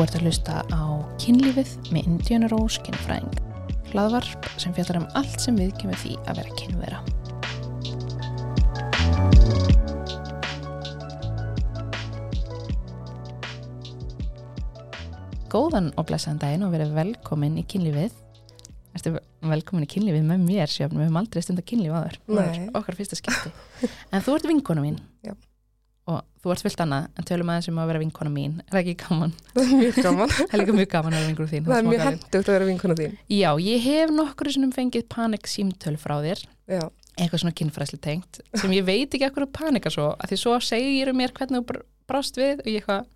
Ert að hlusta á kynlífið með Indiana Rose kynfræðing. Hlaðvarp sem fjallar um allt sem við kemur því að vera kynvera. Góðan og blessaðan daginn og verið velkomin í kynlífið. Ertu velkomin í kynlífið með mér sjöfn, við höfum aldrei stund að kynlíf aður. Nei. Okkar fyrsta skipti. En þú ert vinkona mín. Já. Og þú ert fyllt annað, en tölum aðeins um að vera vinkona mín. Er það ekki gaman? Það er mjög gaman. Það er líka mjög gaman að vera vinkona þín. Það er smá mjög hendugt að vera vinkona þín. Já, ég hef nokkur sem fengið panik símtöl frá þér, Já, eitthvað svona kynfræsli tengt, sem ég veit ekki ekkur að panika svo, að því svo segir mér hvernig þú br- brást við og ég eitthvað,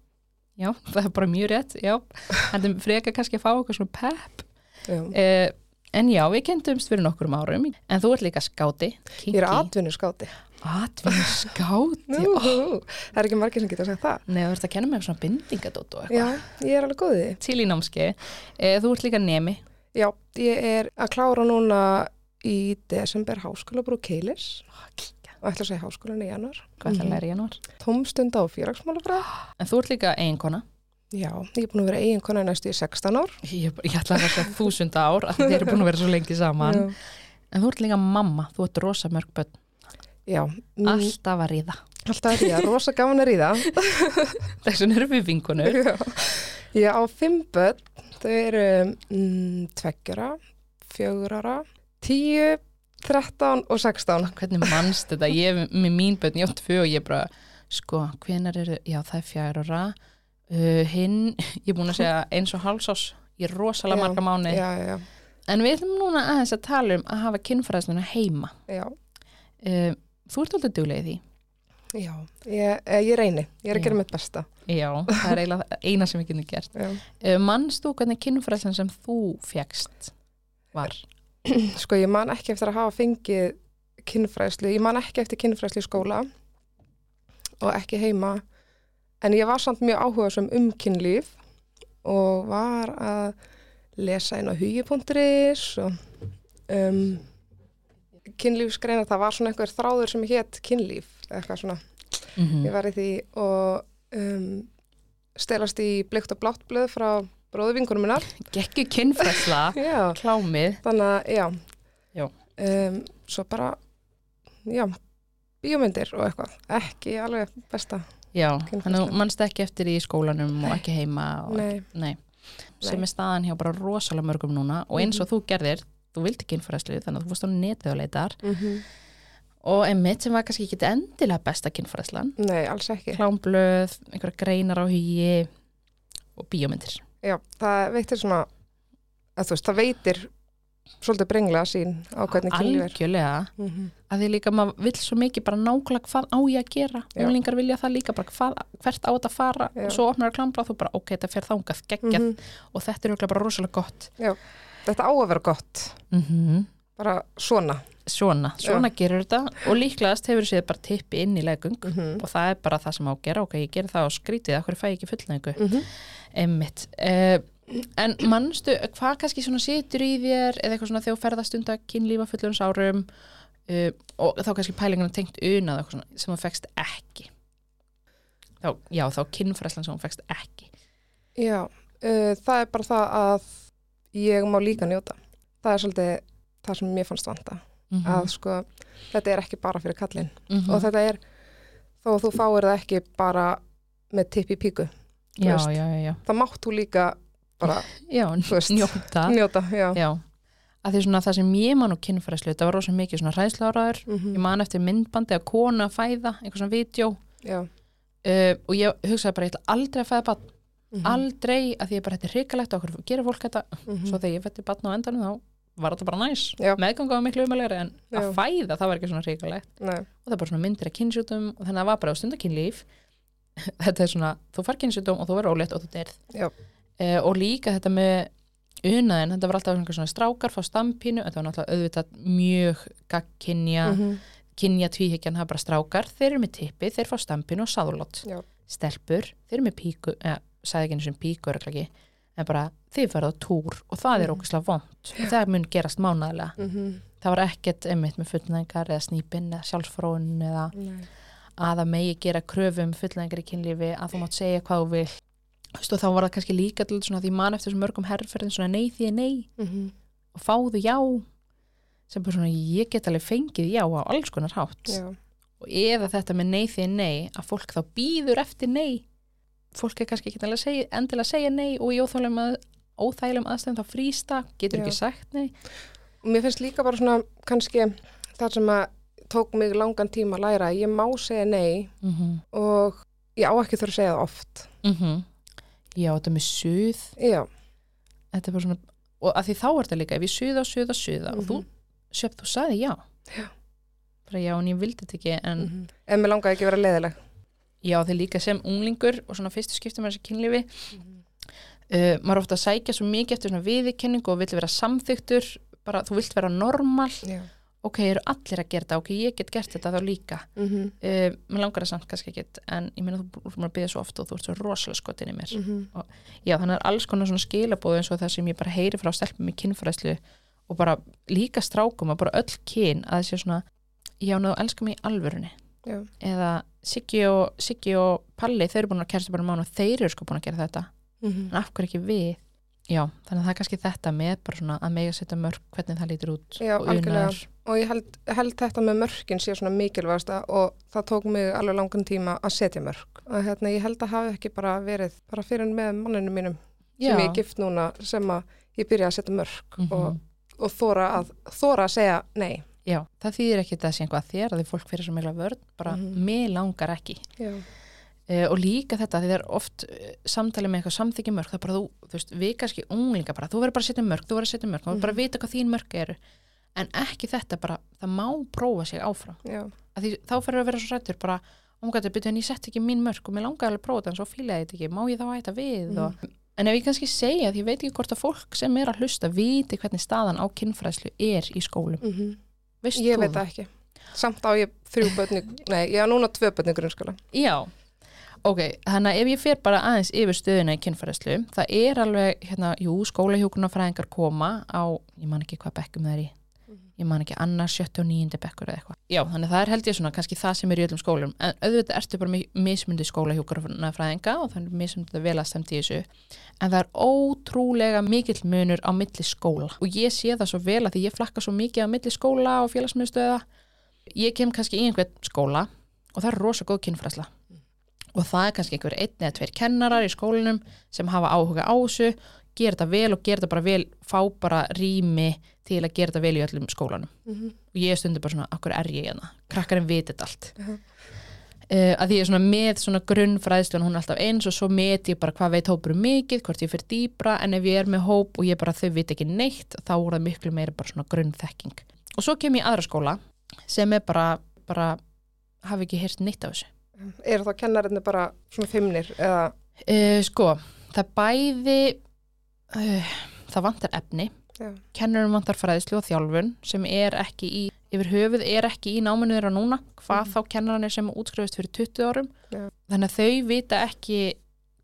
já, það er bara mjög rétt, já, hættum freka kannski að fá eitthvað svona pepp. Uh, en já, við kendumst fyrir nokkurum árum, en þú ert líka skáti, Ég er atvinnu skáti. atvinnu skáti, Nú, oh. það er ekki margir sem geta sagt það. Nei, þú ert að kenna mér svona bindingadótt og eitthvað. Já, ég er alveg góðið. Til í námski, uh, þú ert líka nemi, Já, ég er að klára núna í desember háskólabrú Keilis og ætla að segja háskólan í januar. hvað það Mhm. læri ég nú? Tómstunda og félagsmálafræð. En þú ert líka eiginkona. Já, ég er búin að vera eiginkona í næstu í 16 ár. Ég, ég ætla að vera þúsund ár að þið eru búin að vera svo lengi saman en þú ert líka mamma, þú ert rosa mörg börn Já, alltaf að ríða. Alltaf er ég rosa gaman að ríða. þess vegna erum við vinkunur Já. Ég á fimm börn, þau eru mm, tveggjara, fjögurara, tíu, þrettán og sextán. hvernig mannst þetta, ég er með mín börn ég á tvö og ég bara sko, hvenar eru, já það er fjár ára. Uh, hinn, ég er búin að segja eins og hálsás, ég er rosalega Já, marga mánu Já, já, en við ætlum núna aðeins að tala um að hafa kynfræðsluna heima. Já, uh, þú ert alltaf duglega í því. Já, ég, eh, ég reyni, ég er að gera mitt besta. já, það er eiginlega eina sem við getum gert. Uh, mannst þú hvernig kynfræðslan sem þú fjækst var? Sko, ég man ekki eftir að hafa fengið kynfræðslu, ég man ekki eftir kynfræðslu í skóla og ekki heima, en ég var samt mjög áhuga um kynlíf og var að lesa inn á hugi.is og um, kynlífsgreina, það var svona einhver þráður sem hétt kynlíf, eitthvað svona, Mm ég var í því og um, stelast í blikt og blátt blöð frá bróðuvingunum minnar. Gekki kynfræðsla, Já, klámið þannig að, já. Já. Um, svo bara, já, bíómyndir og eitthvað, ekki alveg besta. Já, þannig að mannst ekki eftir í skólanum og ekki heima og Nei, ekki, nei. sem er staðan hjá bara rosalega mörgum núna og eins og þú gerðir, þú vildi kynfræðslu þannig að þú fórst á netið og leitar. Mm og einmitt sem var kannski ekki endilega besta kynfræðslan nei, alls ekki. klámblöð, einhverja greinar á hugi og bíómyndir. Já, það veitir svona, að þú veist, það veitir svolítið brenglega sín á hvernig kynlíf er. algjörlega. Mm -hmm. að því líka maður vill svo mikið bara nákvæmlega hvað á ég að gera. Umlingar vilja það líka bara hvað, hvert á þetta fara. Já. og svo opnar það klámblað þú bara ok, þetta fer þangað geggjað. Mhm. og þetta er Þetta á að vera gott, mm bara svona. svona, svona gerur þetta. Og líklegast hefur séð bara tippi inn í legung Mm -hmm. og það er bara það sem á að gera. Ok, ég ger það og skrítið, akkur fæ ég ekki fullnægingu? Mm -hmm. emmitt uh, en mannstu, hvað kannski svona situr í þér? Eða eitthvað svona þegar þú ferðast undan kynlífa fullurins árum uh, og þá kannski pælinguna tengt unað sem þú fekst ekki. Þá, já, þá kynfræslan sem þú fekst ekki. Já, uh, það er bara það að ég má líka njóta. Það er svolítið það sem mér fannst vanta. mm Að sko, þetta er ekki bara fyrir kallinn. -hmm. Og þetta er, þó að þú fáir það ekki bara með tipp í píku. já, já, já, já, Það mátt þú líka bara veist. njóta njóta, já. já, að því svona það sem ég man og kynfræslu, þetta var rosa mikið svona hræðsláraður Mm ég man eftir myndbandi að konu að fæða einhver svona vídeo Já. uh, og ég hugsaði bara, ég ætla aldrei að fæða barn, Mm aldrei að því bara, þetta er hrikalegt okkur, gerir fólk þetta. -hmm. svo þegar ég fætti barn á endanum þá var þetta bara næs, meðganga var miklu umalegri en að Já. fæða, það var ekki svona hrikalegt. Og það er bara svona myndir af kynnsjútum og þannig að það var bara á stundakynlíf þetta er svona, þú far kynnsjútum og þú verður ólétt og þú derð uh, og líka þetta með unaðin, þetta var alltaf svona strákar fá stampínu, þetta var náttúrulega auðvitað mjög gagkinja mm Mhm. kynja tvíhyggjan, það er bara strákar þeir eru með tippi, þeir fá stampinu og sáðlót Já. stelpur, þeir eru með píku eða, sagði ekki einu sem píku er ekki en bara, þið verða á túr og það er Mhm. ógæslega vond og það mun gerast mánaðlega Mhm. það var ekkert einmitt með fullnæðingar eða snípin eða sjálfsfróun eða Nei. að það megi gera kröfum fullnæðingar í kynlífi að þú mátt segja hvað þú vil og þá var það kannski líka til svona því mann eftir þessum mörgum herrferðin svona nei því nei Mhm. og fáðu já sem bara svona ég get alveg fengið já á alls konar hátt Já. og eða þetta með nei því nei að fólk þá býður eftir nei fólk er kannski ekki endilega að segja, endilega segja nei og í óþægilegum að, óþægilegum aðstæðum þá frýsta, getur Já. ekki sagt nei mér finnst líka bara svona kannski það sem að tók mig langan tíma að læra að ég má segja nei mm -hmm. og ég á ekki þurfa að segja það oft. já, þetta með suð Já. þetta er bara svona, og að því þá er þetta líka ef ég suða, suða, suða og þú, Mhm. sjöfn, þú sagði já Já. bara já, en ég vildi þetta ekki en Mhm. En mér langaði ekki að vera leiðileg. Já, þeir líka sem unglingur og svona fyrstu skiptum með þessi kynlífi Mhm. uh, maður er ofta að sækja svo mikið eftir svona viðurkenningu og vill vera samþyktur bara, þú vilt vera normal Já. ok, eru allir að gera þetta, ok, ég get gert þetta þá líka Mm uh, mér langar það samt kannski ekki en ég meina þú búin að byggja svo oft og þú ert svo rosalega skotin í mér -hmm. já, þannig er alls konar svona skilabóð eins og það sem ég bara heyri frá stelpum í kynfræðslu og bara líka strákum og bara öll kyn að sé svona já, ná, Já. Siggi og, Siggi og Palli, þau eru búin að kærstu bara mánu og þeir eru sko búin að gera þetta Mhm. en af hverju ekki við já, þannig að það er kannski þetta með bara svona að mega setja mörg hvernig það lítur út Já, og algjörlega. unar Og ég held, held þetta með mörkin sé svona mikilvægasta og það tók mig alveg langan tíma að setja mörk. Og hérna, ég held að hafi ekki bara verið bara fyrir með manninu mínum sem ég er gift núna sem að ég byrja að setja mörk Mhm. og, og þóra, að, þóra að segja nei. Já, það þýðir ekki að það sé einhvað þér að því fólk fyrir svo mikla vörn bara Mhm. mig langar ekki. Uh, og líka þetta, því það er oft uh, samtali með eitthvað samþykja mörg, það er bara þú, þú veist, við kannski unglinga bara, þú verður bara að setja mörg, þú verður að setja mörg, þú verður bara að vita hvað þín mörg eru, en ekki þetta bara, það má prófa sig áfram, Já. að því þá fyrir að vera svo rættur bara, omgættu, byrju en ég sett ekki mín mörg og mér langar alveg að prófa þetta, en svo fílaði ég þetta ekki, má ég þá æta við Mm. og, en ef ég kannski segja, því ég veit ekki hvort að fólk sem er að hlusta viti hvernig staðan á kynfræðslu er í skólum, Mm veist Ég þú veit það ekki. Samt á ég þrjú börni, nei, ég á núna tvö börni í grunnskóla. Já, ok, þannig að ef ég fer bara aðeins yfir stöðuna í kynfæðslu, það er alveg, hérna, jú, skólahjókunarfræðingar koma á, ég man ekki hvað bekkum það er í, ég man ekki annar, sjötti og níundi bekkur eða eitthvað. Já, þannig að það er held ég svona kannski það sem er í öllum skólum, en auðvitað ertu bara með mismundi skólahjókunarfræðinga og þannig mismundi að vel að stemti í þessu, en það er ótrúlega mikill munur á milli skóla. Og ég sé það svo vel að því ég flakka svo mikið á milli skóla og félagsmiðstöða, ég kem kannski í einhvern skóla og það er rosa góð kynfræðsla. Og það er kannski einhver einn eða tveir kennarar í skólinum sem hafa áhuga á þessu gera þetta vel og gera þetta bara vel fá bara rými til að gera þetta vel í öllum skólanum. Mm -hmm. og ég er stundur bara svona, akkur er ég hérna? Krakkarinn veit þetta allt. Mhm. uh, að því ég er svona með svona grunnfræðslan hún er alltaf eins og svo met ég bara hvað veit hópurum mikið, hvort ég fyrir dýbra en ef ég er með hóp og ég bara þau veit ekki neitt þá er það miklu meira bara svona grunnþekking. Og svo kem ég aðra skóla sem er bara, bara hafi ekki heyrt neitt af þessu. Eru þá kennarinni bara svona fimmnir eða, Uh, sko, það bæði uh, það vantar efni Já. kennurum vantar fræðislu og þjálfun sem er ekki í, yfir höfuð er ekki í náminu þeirra núna, hvað Mhm. þá kennaranir sem útskrifist fyrir 20 árum Já. þannig að þau vita ekki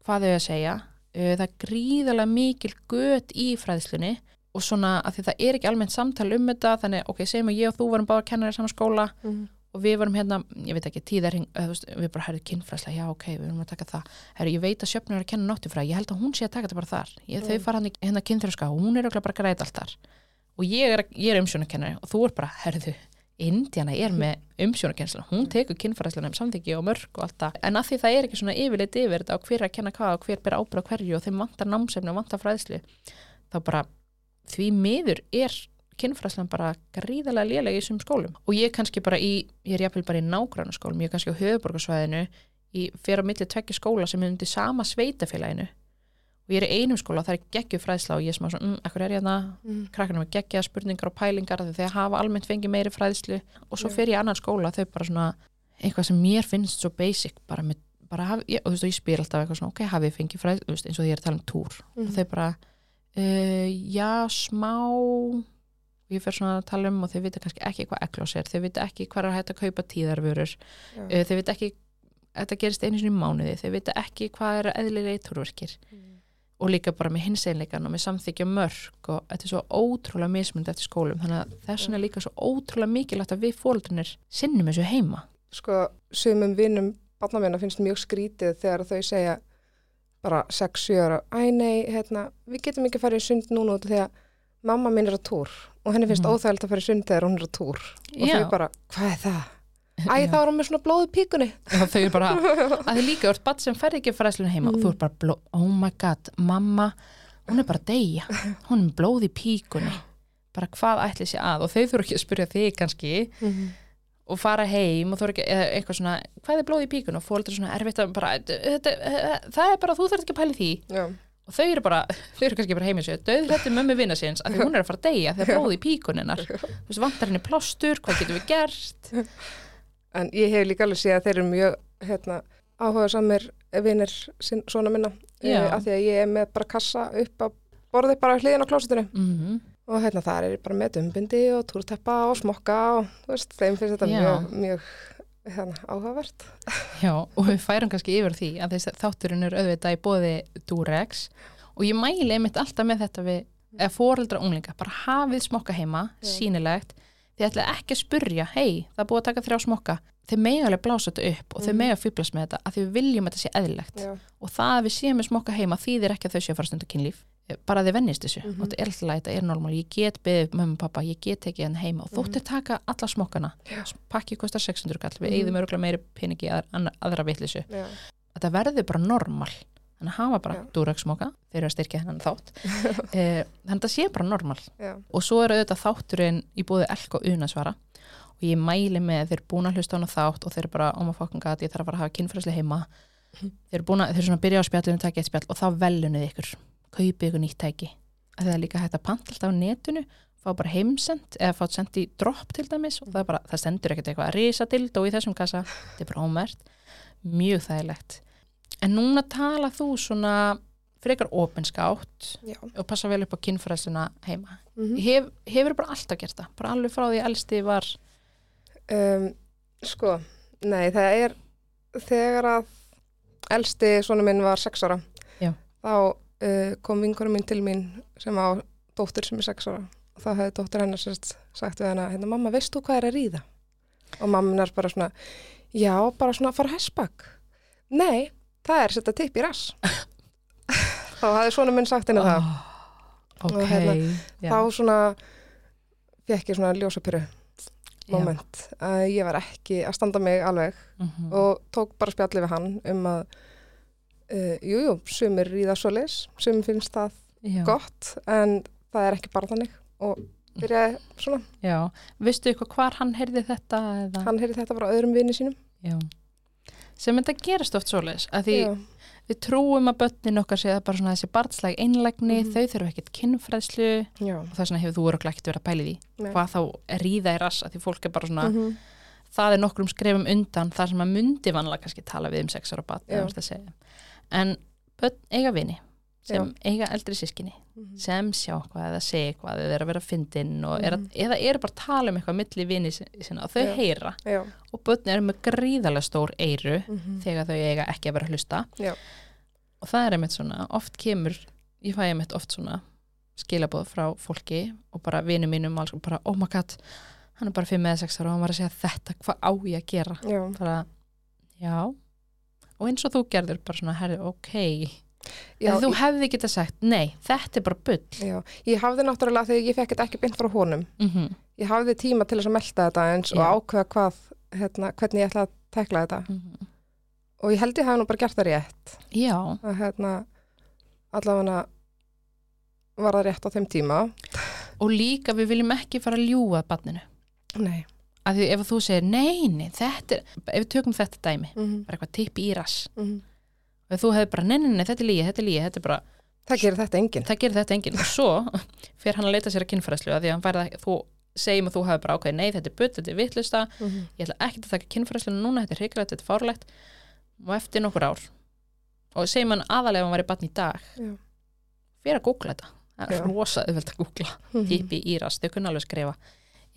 hvað þau að segja uh, það gríðarlega mikil gött í fræðislunni og svona að því það er ekki almennt samtal um þetta þannig, ok, segjum að ég og þú varum báða kennarir í sama skóla mm. Og við vorum hérna, ég veit ekki, tíðarhing við bara herrið kynfræsla, já ok, við erum að taka það. Herrið, ég veit að sjöfnur er að kenna náttúfræði ég held að hún sé að taka þetta bara þar. Ég, þau Mm. fara hann í hérna kynfræska og hún er örugglega bara að græta allt þar. Og ég er, ég er umsjónakennari og þú er bara, herðu Indiana er með umsjónakensla hún tekur kynfræslan um samþyggi og mörg og allt það, en að því það er ekki svona yfirleitt yfir þetta og hver er að kenna hvað og hver ber ábyrð á hverju og þeim vantar námsefni og vantar fræðslu þá bara því miður er kynfræslan bara gríðarlega lélega í þessum skólum. Og ég er kannski bara í, ég er jafnvel bara í nágrannu skólum, ég er kannski á höfuborgarsvæðinu í fyrir á milli tvekki skóla sem er undir sama sveitafélaginu og ég er í einum skóla og það er geggju fræðsla og ég er smá svona, mm, ekkur er ég þarna Mm. krakkarnir með geggja spurningar og pælingar þeir hafa almennt fengið meiri fræðslu og svo fyrir ég annan skóla þau bara svona eitthvað sem mér finnst svo basic bara með, bara hafi, ég, og þú veist og ég spyr alltaf eitthvað svona, ok, hafið þið fengið fræðslu, eins og því ég er að tala um túr. Og Mhm. þau bara uh, já, smá og ég fer svona að tala um og þau vita kannski ekki hvað eklós er, þau vita ekki hvað er hægt að kaupa tíðarvörur, Já. uh, þau vita ekki þetta gerist einu sinni í mánuði, þau vita ekki hvað er eðlilega eiturverkir. Og líka bara með hinseinleikan og með samþykja mörg og þetta er svo ótrúlega mismundi eftir skólum, þannig að þess vegna er líka svo ótrúlega mikilvægt að við fóldrinir sinnum þessu heima. Sko, sumum vinnum barna minna finnst mjög skrítið þegar þau segja bara 6-7 ára, æ nei, hérna, við getum ekki að fara í sund núna út að mamma mín er á túr og henni finnst Mhm. óþægild að fara í sund þegar hún er á túr. Og Já. þau bara, hvað er það? Æ, Já. þá er hún með svona blóð í píkunni. Já, þau eru bara, að þið líka, ert badd sem fer ekki fræðslunum heima. Og þú ert bara, bló, oh my god, mamma, hún er bara að deyja, hún er með blóð í píkunni, bara hvað ætli sé að? Og þau þurfa ekki að spyrja þig kannski og fara heim og þú eru ekki, eða eitthvað svona, hvað er blóð í píkunni? Og fólk er svona erfitt að bara, þetta, það er bara, þú þarf ekki að pæli því. Já, og þau eru bara, þau eru kannski bara heimið sér. Döðrætti mömmu vinna síns að því hún er að fara að deyja þegar blóð í píkuninnar, þú veist, vantar henni plástur, hvað getum við gert? En ég hef líka alveg séð að þeir eru mjög hérna, áhuga samir vinnir svona minna. Já. uh, af því að ég er með bara kassa upp á borði bara hliðin á klósitinu mm og hérna það er bara með dumbindi og túrteppa og smokka og veist, þeim finnst þetta Já. mjög, mjög hérna, áhugavert. Já, og við færum kannski yfir því að þess að þátturinn er auðvitað í bóði Durex og ég mæli einmitt alltaf með þetta við, eða foreldra unglinga, bara hafið smokka heima, Já. sýnilegt. Þið ætla ekki að spurja, hei, það er búið að taka þrjá smokka, þið mega alveg blása þetta upp og þið Mhm. mega fýblast með þetta að því við viljum að þetta sé eðlilegt. Já, og það að við séum með smokka heima þýðir ekki að þau séu að fara stundu kynlíf bara að þið vennist þessu. Mhm. og þetta er alltaf lægt, þetta er normal. Ég get beðið mömmu og pappa, ég get tekið henni heima og þóttir taka alla smokkana Mhm. Já. pakki kostar 600 kall, við Mhm. eigðum örgulega meiri peningi í aðra, já, þetta verður bara normal. Þannig að hafa bara dúraksmoka eru að styrkja hennan þátt. Eh, þannig að það sé bara normal. Já, og svo er auðvitað þátturinn í búið elk og unasvara og ég mæli með þeir búin að hlusta á hana þátt og þeir bara oh my fucking god, ég þarf að fara að hafa kynfræsli heima. Þeir að, þeir svona að byrja á spjallinu takja eitt spjall og þá velunnið ykkur kaupið ykkur nýtt tæki. Að það er líka hægt að panta alltaf á netinu fá bara heimsend eða fá send í drop til dæmis og það, bara, það stendur ekkert eitthvað að risa dildó í þessum kassa. Þetta er bara ómert mjög þægilegt. En núna tala þú svona frekar opinskátt já. og passa vel upp á kynfræsluna heima. Mm Hef, hefur bara alltaf gert það? Bara alveg frá því að elsti var um, sko, nei, það er þegar að elsti svona minn var sex ára Já. þá uh, kom vingurum mín til mín sem á dóttir sem er sex ára og þá hefði dóttir hennar sérst sagt við hennar, hérna, mamma, veist þú hvað er að ríða? Og mamma er bara svona, já, bara svona fara hessbak. Nei, það er að setja tipp í rass. þá hafði svona minn sagt henni það. ok, Og hérna, já, Þá svona fekk ég svona ljósapyru já, moment að ég var ekki að standa mig alveg mhm, og tók bara spjallið við hann um að uh, jú, jú, sumir ríða svoleiðis, sumir finnst það já, gott en það er ekki bara þannig og byrjaði svona, já. veistu eitthvað hvar hann heyrði þetta eða? hann heyrði þetta bara öðrum vini sínum Já. sem þetta gerist oft svoleiðis að því Já, við trúum að börnin okkar sé bara svona þessi barnslæg einlægni Mhm. þau þurfa ekkert kynfræðslu já, og þess vegna hefur þú öruglega ekkert verið að pæli því Nei. hvað þá ríða í rass að því fólk er bara svona Mhm. það er nokkrum skrefum undan þar sem að myndi vanlega kannski tala við um sex ára bat Já. En börn eiga vini sem Já. eiga eldri sískinni Mhm. sem sjá hvað eða segja eitthvað eða er að vera fyndin og er að, Mhm. eða eru bara að tala um eitthvað milli vini sin- sinna og þau Já. heyra já, og börn eru með gríðarlega stór eyru mhm. þegar þau eiga ekki að vera að hlusta og það er einmitt svona oft kemur, ég fæ einmitt oft svona skilabóð frá fólki og bara vinum mínum og bara oh my god, hann er bara 5 eða 6 ára og hann var að segja þetta, hvað á ég að gera já, bara, já og eins og þú gerður bara svona herri, ok, já, þú ég, hefði getað sagt nei, þetta er bara bull. Já, ég hafði náttúrulega þegar ég fekk ekki beint frá honum mm ég hafði tíma til þess að melta þetta eins og Já. ákveða hvað, hérna, hvernig ég ætla að tekla þetta. -hmm. og ég held ég hafi nú bara gert það rétt. Já, að hérna allavega var það rétt á þeim tíma. Og líka við viljum ekki fara að ljúga barninu, nei af því ef þú segir nei, nei, þetta er, ef við tökum þetta dæmi mm bara eitthvað tippi í rass. -hmm. og þú hefur bara, nei, nei, nei, þetta er lígi, þetta er lígi þetta er bara, það gerir þetta enginn. Það gerir þetta enginn. Og svo fer hann að leita sér að kynfæðslu að því að hann ekki, þú segjum að þú hefur bara ákveði nei, þetta er butt, þetta er vitlusta mm -hmm. ég ætla ekki að taka kynfæðsluna núna, þetta er hrikalegt, þetta er fárlegt og eftir nokkur ár og segjum hann aðalega hann var í batn í dag fyrir að googla þetta. Það er rosa auðvelt að googla. Mhm. tippi í rass, þau kunna alveg skrifa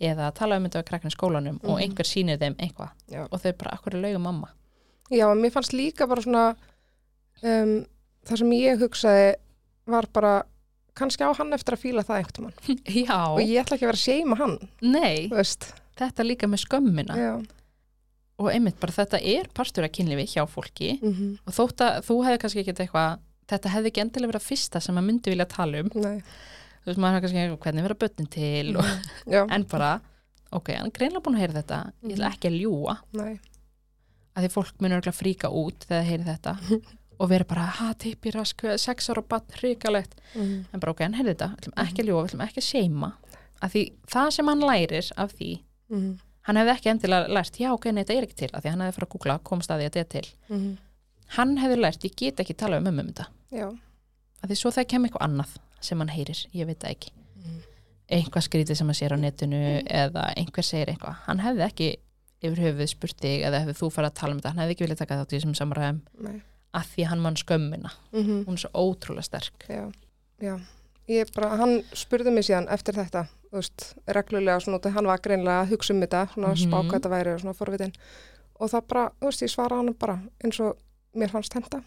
eða tala um þetta við krakkinu skólanum og Mhm. einhver sýnir þeim eitthvað. Já. og þau bara, akkur er lauga mamma? Já, mér fannst líka bara svona um, það sem ég hugsaði var bara kannski á hann eftir að fíla það einhvern mann já, og ég ætla ekki að vera að seima hann nei, veist. Þetta líka með skömmina. Já. og einmitt bara þetta er partur af kynlífi hjá fólki. Mm -hmm. og þótt að þú hefði kannski ekki eitthvað þetta hefði ekki endilega verið að fyrsta sem maður myndi vilja tala um. Nei, þú veist, maður er kannski, hvernig vera börnin til og, já, en bara, ok, hann er greinlega búin að heyra þetta. Ég ætla ekki að ljúa nei, að því fólk munur örugglega fríka út þegar það heyri þetta. Og vera bara, ha, tippi rask sex ára bann, hrikalegt. Mm. en bara, ok, hann heyrði þetta, við ætlum ekki að ljúa við ætlum ekki að seima að því það sem hann lærir af því, Mm. hann hefði ekki endilega lært, já, ok, þetta er ekki til, af því hann hefði fara að googla, komast að því að þetta er til. Mm. hann hefði lært, ég get ekki tala um um þetta. Já, að því svo það kemur eitthvað annað sem hann heyrir, ég veit það ekki Mm. eitthvað skrítið sem hann sér á netinu eða einhver segir eitthvað hann hefði ekki yfir höfuð spurt þig eða hefði þú farið að tala um þetta, hann hefði ekki viljað taka þátt í þessum samræðum nei að því hann mann skömmina, mm hún er svo ótrúlega sterk Já, já. Ég bara, hann spurði mig síðan eftir þetta, þú veist, reglulega svona, af hann var greinlega að hugsa um þetta, svona Mhm. mm spáka þetta væri og svona forvitin. Og það bara, þú veist, ég svara hann bara eins og mér fannst henda.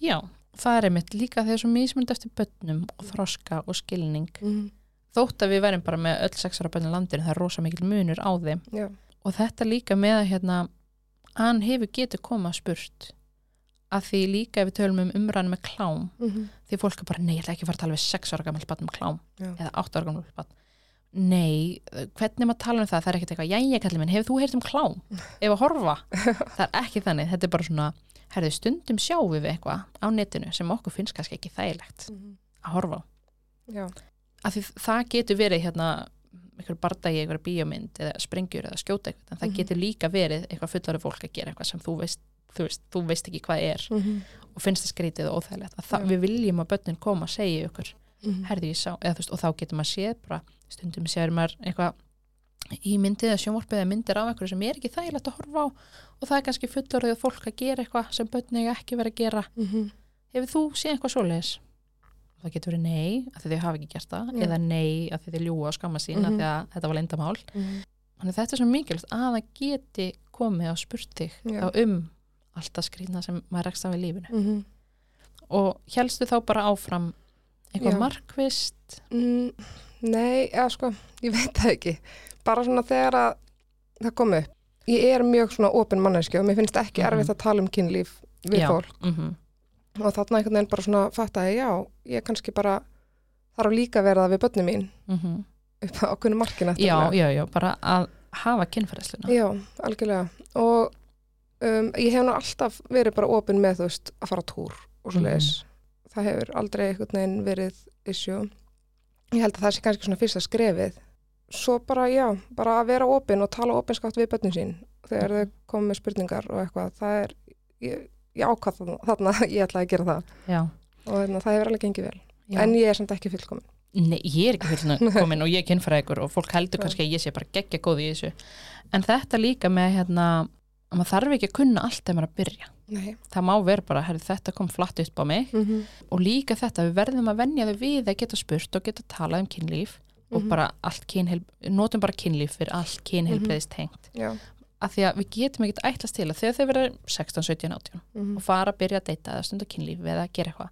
já, það er einmitt líka þegar svo mismund eftir börnum og þroska og skilning. Mm. þótt að við værim bara með öll sexara börnum landinu, það er rosa mikil munur á þeim. Já, og þetta líka með að hérna, hann hefur getur koma spurt að því líka ef við tölum um umræðinu með klám mm því fólk er bara, nei, ég ætla ekki að fara að tala við 6 ára gammal barn með klám Já. eða 8 ára gammal barn. Nei, hvernig maður tala um það? Það er ekkert eitthvað, jæja kallið minn, hefur þú heyrt um klám? Ef að horfa, það er ekki þannig þetta er bara svona, herðu stundum sjáum við eitthvað á netinu sem okkur finnst kannski ekki þægilegt að horfa á. Af því það getur verið hérna einhver bardagi, einhver bíómynd eða sprengjur eða skjóta eitthvað, en það Mhm. getur líka verið eitthvað fullari fólk að gera eitthvað sem þú veist þú veist, þú veist ekki hvað er mm og finnst það skrítið og óþægilegt. Að það, við viljum að börnin koma að segja ykkur -hmm. herði ég sá, eða þú veist, og þá getur maður séð bara, stundum séður maður eitthvað í myndið eða sjónvarpið eða myndir af einhverju sem er ekki þægilegt að horfa á og það er kannski fullorðið fólk að gera eitthvað sem börnin eiga ekki verið að gera Mhm. hefur þú séð eitthvað svoleiðis það getur verið nei, því þau hafa ekki gert það Já. eða nei, því þau ljúa og skamma sín mm því að þetta var Mhm. þannig að þetta er svo mikilvægt að það geti komið og spurt þig Já. þá um alltaf skrýna sem maður rekst af í lífinu Mhm. og helstu þá bara áfram eitthvað Já. markvist Mm, nei, eða sko, ég veit það ekki. Bara svona þegar að það kom upp. Ég er mjög svona opin manneski og mér finnst ekki Mhm. erfitt að tala um kynlíf við Já. fólk. mm og þarna einhvern veginn bara svona fattaði, já, ég kannski bara þarf líka að vera það við börnum mín -hmm. upp á okkur markina já, já, já, bara að hafa kynferðsluna já, algjörlega og um, ég hef nú alltaf verið bara opin með, þú veist, að fara túr og svo leiðis, það hefur aldrei einhvern veginn verið issue ég held að það sé kannski svona fyrsta skrefið svo bara, já, bara að vera opin og tala opinskátt við börnum sín þegar þau komið með spurningar og eitthvað. Það er, ég, ég ákvað þarna, ég ætlaði að gera það. Já, og þannig, það hefur alveg gengið vel. Já. en ég er samt ekki fullkomin. Nei, ég er ekki fullna komin og ég er kynfræðikur og fólk heldur kannski að ég sé bara geggja góð í þessu. En þetta líka með hérna að maður þarf ekki að kunna allt ef maður að byrja. Nei. það má vera bara, herri, þetta kom flatt upp á mig. Mm -hmm. og líka þetta, við verðum að venja þau við að geta spurt og geta talað um kynlíf og Mhm. bara allt kynheil notum bara kynlíf fyrir allt kynheilbreiðist tengt Já. af því að við getum ekkert ætlast til að þegar þau verða 16, 17, 18 Mm og fara að byrja að deyta eða stunda kynlíf eða að gera eitthvað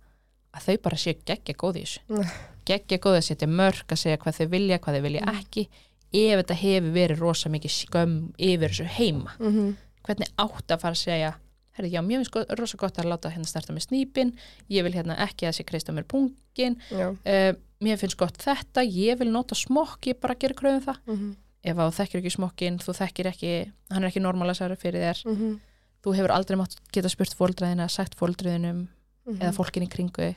að þau bara séu geggja góð í þessu geggja góð að setja mörg að segja hvað þau vilja, hvað þau vilja Mm. ekki ef þetta hefur verið rosa mikið skömm yfir þessu heima -hmm. hvernig átt að fara að segja herri, já, mér finnst rosa gott að láta hérna starta með snýpin ég vil hérna ekki að sé kreista mér pungin Já. uh, mér finnst gott þetta ég vil nota smokk, ég bara gera kröðum það Mm -hmm. ef þú þekkir ekki smokkin, þú þekkir ekki hann er ekki normalasæri fyrir þér Mm -hmm. þú hefur aldrei mátt geta spurt fóldræðina sagt fóldræðinum eða fólkin í kringu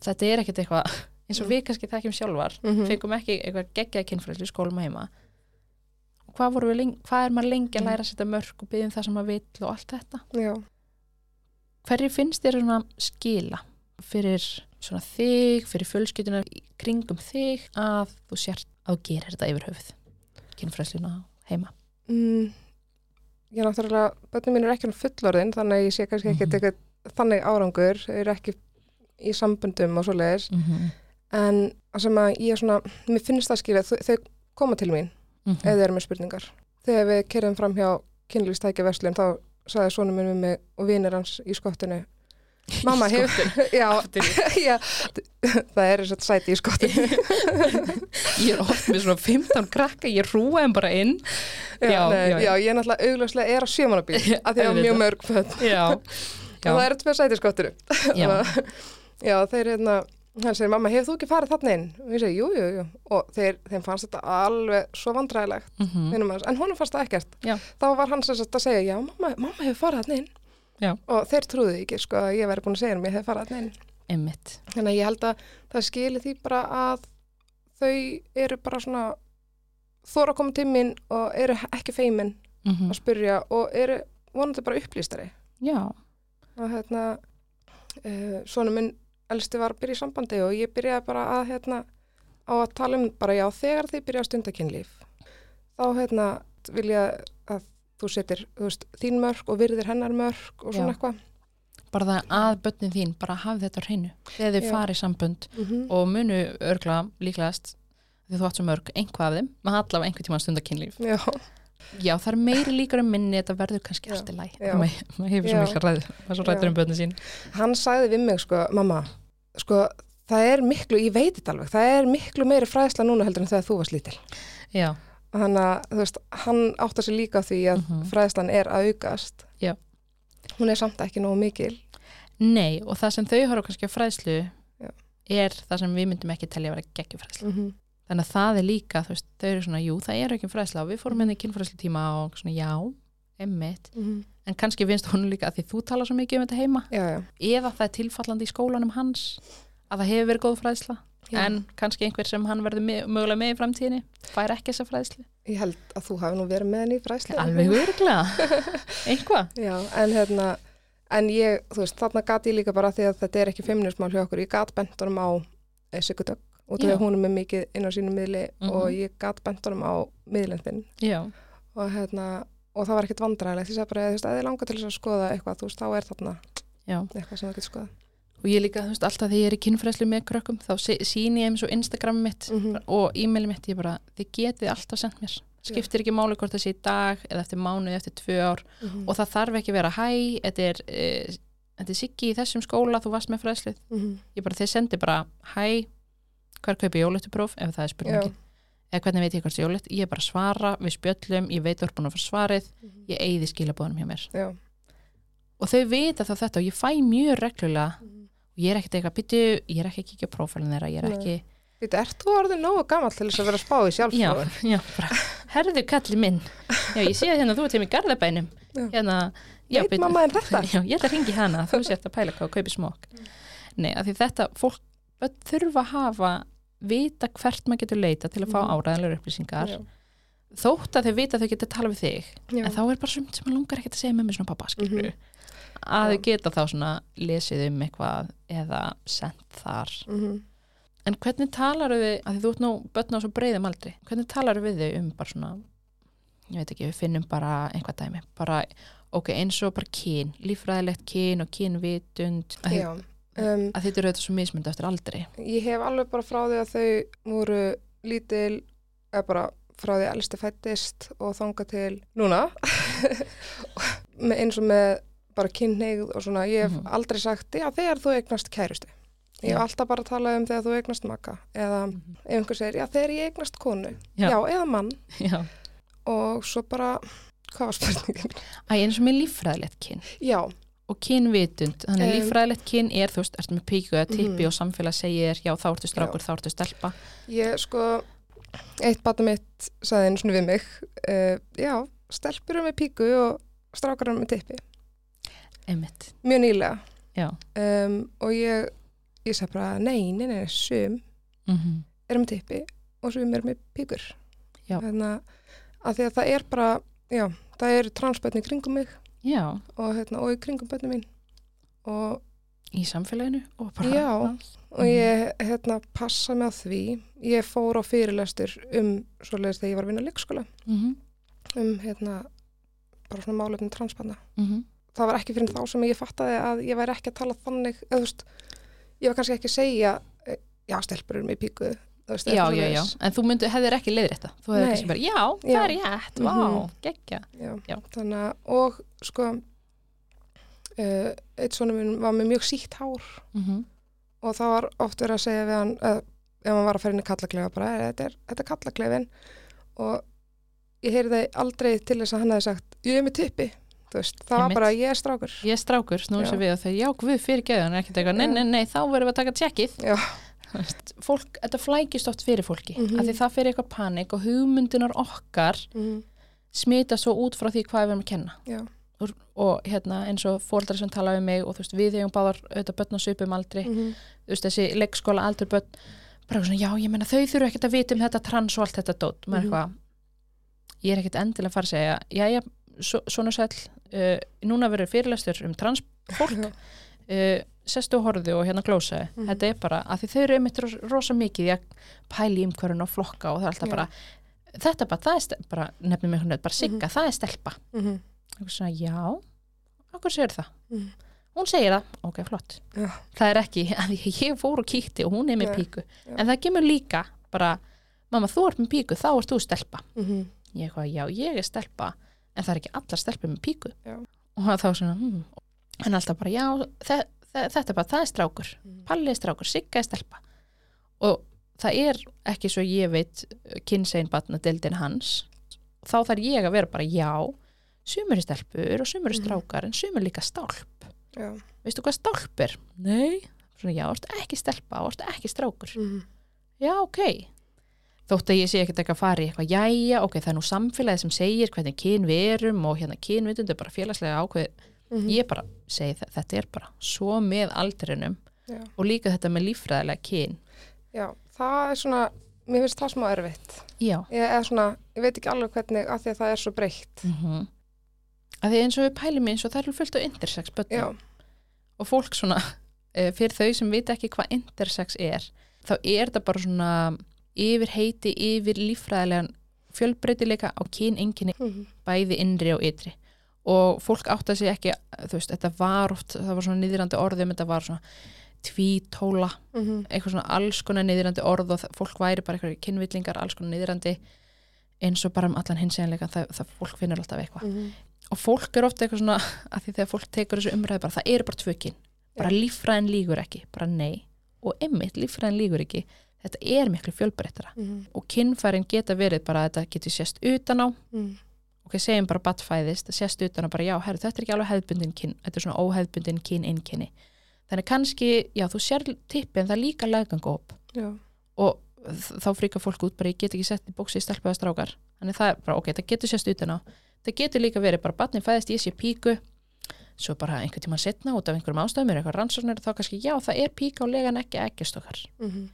þetta er ekkert eitthvað eins og Mm. við kannski þekkjum sjálfar Mhm. fengum ekki eitthvað geggjaði kynfræðslu skólum heima hvað, hvað er maður lengi að Mm. læra að setja mörg og byggja um það sem maður vill og allt þetta Já. hverju finnst þér svona skila fyrir svona þig fyrir fjölskylduna í kringum þig að þú sért að þú gerir þetta yfir höfuð kynfræðsluna heima Mm. Ég er náttúrulega, börnum mín er ekki fullorðin þannig ég sé kannski ekki Mhm. eitthvað þannig árangur, þau eru ekki í sambundum og svoleiðis mm -hmm. en sem að ég er svona, mér finnst það skilja þau koma til mín ef þau eru með spurningar. Þegar við kerðum fram hjá kynlýstækja verslun þá sagði sonum minn við mig og vinir hans í skottinu Mamma hefur, já, já, það er þess að sæti í skottinu. Ég er oft með svona 15 krakka ég rúa þeim bara inn. Já, Já, nei, já, já, ég er náttúrulega augljóslega er á sjömanabíl að því að Auðvitað. mjög mörg föt. Já, og það eru tvei sæti í skottinu. Já. Og- já, þeir hérna hann segir, mamma, hefur þú ekki farið þarna inn? og ég segi, jú, jú, jú og þeir, þeim fannst þetta alveg svo vandræðilegt vinum hans, en honum fannst það ekkert Já. þá var hann sagt að segja, já, mamma, mamma hefur farið þarna inn Já. og þeir trúðu ekki, sko, að ég væri búin að segja um ég hef farið þarna inn Einmitt. þannig að ég held að það skili því bara að þau eru bara svona þóra að koma til mín og eru ekki feimin Mhm. að spyrja og eru vonandi bara upplýstari Já, og hérna uh, svona minn elsti var að byrja í sambandi og ég byrjaði bara að hérna á að tala um bara já þegar þið byrja að stunda kynlíf þá hérna vil ég að þú setir þú veist, þín mörg og virðir hennar mörg og svona eitthvað. Bara það að börnin þín bara hafi þetta á hreinu þegar þið farið sambönd mm -hmm. og munu örgla líklegast því þú átt svo mörg einhvað af þeim maður allavega einhver tíma stundar kynlíf já, já það er meiri líkur um minni þetta verður kannski Já, allt í læg maður hefur svo mikla ræð maður svo rættur Já. um börnin sín. Hann sagði við mig sko, mamma sko, það er miklu, ég veit þetta alveg það er miklu meiri fræðsla núna heldur en þegar þú varst lítil já, þannig að þú veist, hann áttar sér líka því að Mhm. fræðslan er að aukast Já. hún er samt ekki nógu mikil nei og það sem þau horfa kannski á fræðslu Já. er það sem við myndum ekki telja að vera geggjufræðslu mm -hmm. þannig að það er líka, þú veist, þau eru svona jú, það er ekki fræðsla og við fórum henni í kynfræðslu tíma og svona já, emmitt en kannski finnst hún líka að því þú tala svo mikið um þetta heima já, já, eða það er tilfallandi í skólanum hans að það hefur verið góð fræðsla. Já. en kannski einhver sem hann verður mögulega með í framtíðinni fær ekki þessa fræðslu. Ég held að þú hafi nú verið með henni í fræðslu. Alveg örglega, einhvað já, en hérna en ég, þú veist, þarna gat ég líka bara því að þetta er ekki feiminismál hjá okkur, ég gat bentunum á eh, Sigurdögg og því Já. að hún er með mikið inn á sínu miðli Mhm. og ég gat bentunum á miðlendin já, og hérna og það var ekkert vandræðilegt, ég sagði bara, þú veist, að þið langar til þess að skoða eitthvað, þú veist, þá er þarna já. eitthvað sem þú getur skoða og ég líka, þú veist, alltaf þegar ég er í kynfræðslu með krökkum þá sýni ég eins og Instagram mitt mm og e-maili mitt, ég bara, þið getið alltaf sendt mér. Skiptir ekki máli hvort það sé í dag eða eftir mánuði, eftir tvö ár. -hmm. og það þarf ekki vera hæ, þetta er e, þetta er siggi í þessum skóla þú varst með fræðslið, -hmm. ég bara, þeir sendi bara hæ, hver kaupi jólutupróf ef það er spurningin, eða hvernig veit ég hvort það er jólut, ég bara svara, við spjöllum ég veit þú er búin að fara svarið, ég eigði skilabóðum hjá mér. Já, og þau vita þá þetta og ég fæ mjög reglulega. Og ég er ekkert eitthvað byttu, ég er ekki að kíkja á prófælinn þeirra, ég er ekki Veit, ert þú orðin nógu gammal til þess að vera að spá í já, sjálfsfróðin? já, bara, herðu kalli minn. Já, ég sé hérna, þú ert heim í garðabænum. Já. hérna, já, Veit mamma en þetta? já, ég ætla að ringi hana, þú sért að pæla hvað og kaupi smók nei, af því þetta, fólk þurfa að hafa vita hvert maður getur leita til að fá Mhm. áræðanlegur upplýsingar Já. þótt að þau vita að þau geta að tala við þig Já. en þá er bara sumt sem maður langar ekkert að segja með mér svona pappa skilur Mhm. að Já. þau geta þá svona lesið um eitthvað eða sendt þar Mhm. en hvernig talar við, að þú ert nú börn á svo breiðum aldri, hvernig talar við þau um bara svona, ég veit ekki við finnum bara einhvað dæmi, bara ok, eins og bara kyn, líffræðilegt kyn og kynvitund að. Um, að þetta eru þetta svo mismund eftir aldri. Ég hef alveg bara frá því að þau voru lítil eða bara frá því elsti fættist og þanga til núna. Eins og með bara kynneigð og svona ég hef Mhm. aldrei sagt, já þegar þú eignast kærustu. Ég hef alltaf bara talað um þegar þú eignast maka eða ef einhver segir, já þegar ég eignast konu. Já. já, eða mann. Já, og svo bara, hvað var spurningin? Æ, eins og með líffræðilegt kyn. Já, og kynvitund, þannig að Um, líffræðilegt kyn er, þú veist, ertu með píku eða tippi Mhm. og samfélag segir, já þá ertu strákur, þá ertu stelpa. Ég sko eitt bata mitt sagði einu svona við mig uh, já, stelpur eru með píku og strákar eru með tippi. Einmitt, mjög nýlega. Já. Um, og ég ég sagði bara, nei, nei, nei, sum mm eru með tippi og sum eru með píkur. Já. hérna, að að það er bara já, það eru transbötni kringum mig. já, og, hérna, og í kringum bötni mín. Og, í samfélaginu? Og bara, Já. og Mhm. ég hérna, passa á því. Ég fór á fyrirlestur um svoleiðis þegar ég var að vinna á leikskóla. Mm um hérna bara svona málefni transbötna -hmm. það var ekki fyrir þá sem ég fattaði að ég væri ekki að tala þannig eða, þú veist, ég var kannski ekki að segja eh, já, stelpur eru með píku þú veist, já, já, já, en þú myndu, hefðir ekki leiðir þetta þú hefðir Nei. kannski bara, já, það Já. er rétt, vá, Mhm. geggja Já, þannig að, og sko uh, eitt svona minn var með mjög sítt hár mm -hmm. og það var oft verið að segja við hann uh, ef hann var að fara inn í kallaklefa bara, "Eh, þetta er, er kallaklefin og ég heyrði aldrei til þess að hann hefði sagt, ég er með þú veist, það var bara ég er strákur ég er strákur, snúið Já. sér við og þau, já, guð fyrir geðan, ekki eitthvað, nei, nei, nei, þá verðum við að taka tjekkið. Já. Fólk, þetta flækist oft fyrir fólki, Mhm. af því það fyrir eitthvað panik og hugmyndunar okkar mm smita svo út frá því hvað við erum að kenna. Og, og hérna, eins og fóreldrar sem tala við mig og þú veist, við eigum báðar auðvitað börn á svipum aldri, -hmm. þú veist, þessi leikskóla aldri börn, bara svona, já, ég meina þau þurfu ekkert að vita um þetta trans og allt þetta dót, Mhm. ég er ekkert endilega að fara að segja, já, já, svo, svona sæll, uh, núna verður fyrirlestur um trans fólk, uh, sestu og horfðu og hérna glósaði Mhm. þetta er bara, að því þau eru einmitt ros- rosa mikið í að pæli hverjum og flokka og það er alltaf Já. bara, þetta bara, það er bara, nefnum mig hún bara sigga, Mhm. það er stelpa -hmm. og svona, já, okkur segir það Mhm. hún segir það, ok, flott Já. það er ekki, að ég ég fór og kíkti og hún er með Nei. píku, Já. en það kemur líka bara, mamma, þú ert með píku, þá ert þú stelpa -hmm. ég eitthvað, já, ég er stelpa en það er ekki allar stelpur með píku Já. og það þá svona, hm en alltaf bara, já, þe þetta er bara það er strákur, Mhm. Palli er strákur, Sigga er stelpa og það er ekki svo ég veit kynsegin batnadeildin hans þá þarf ég að vera bara, já sumur er stelpur og sumur er Mhm. strákar en sumur líka stálp, Já. veistu hvað stálp er? Nei, svona, já, ertu ekki stelpa og ertu ekki strákur Mm já, ok þótt að ég sé ekkert eitthvað að fara í eitthvað jæja, ok, það er nú samfélagið sem segir hvernig kyn við erum og hérna kynvitund er bara félagslega ákveð -hmm. ég bara segi það, þetta er bara svo með aldrinum Já. og líka þetta með líffræðilega kyn Já, það er svona, mér finnst það smá erfitt. Ég, er svona, ég veit ekki alveg hvernig, af því að það er svo breytt. mm að því eins og við pælum eins og það eru fullt á intersex Já, börnum og fólk svona eh, fyrir þau sem vita ekki hvað intersex er þá er þetta bara svona yfir heiti, yfir líffræðilegan fjölbreytileika á kyn enginni mm bæði innri og ytri og fólk átti að segja ekki þú veist, þetta var oft, það var svona niðrandi orðum þetta var svona tvítóla -hmm. eitthvað svona alls konar niðrandi orð og fólk væri bara eitthvað kynvillingar alls konar niðrandi eins og bara um allan hinseginleika það, það fólk finnur alltaf eitthvað -hmm. og fólk er ofta eitthvað svona að því þegar fólk tekur þessu umræði bara það eru bara tvökin bara Já. líffræðin lígur ekki, bara nei og emmitt líffræðin lígur ekki þetta er miklu fjölbreyttara Mm og kynfærin geta verið bara að þetta getur sést utan á -hmm. Ok, segjum bara batfæðist, sést utan að bara já, herru, þetta er ekki alveg hefðbundin kyn þetta er svona óhefðbundin kyn einkenni þannig kannski, já, þú sér tippi en það er líka leggangóp og þá fríkar fólk út bara ég get ekki sett í bóksi í stelpaða strákar. Þannig það er bara, ok, það getur sést utan á. Það getur líka verið bara batni fæðist ég sé píku. Svo bara einhvern tíma setna út af einhverjum ástæðum er eitthvað rannsóknir þá kannski, já, það er píka og legan ekki ekkjastokkar mm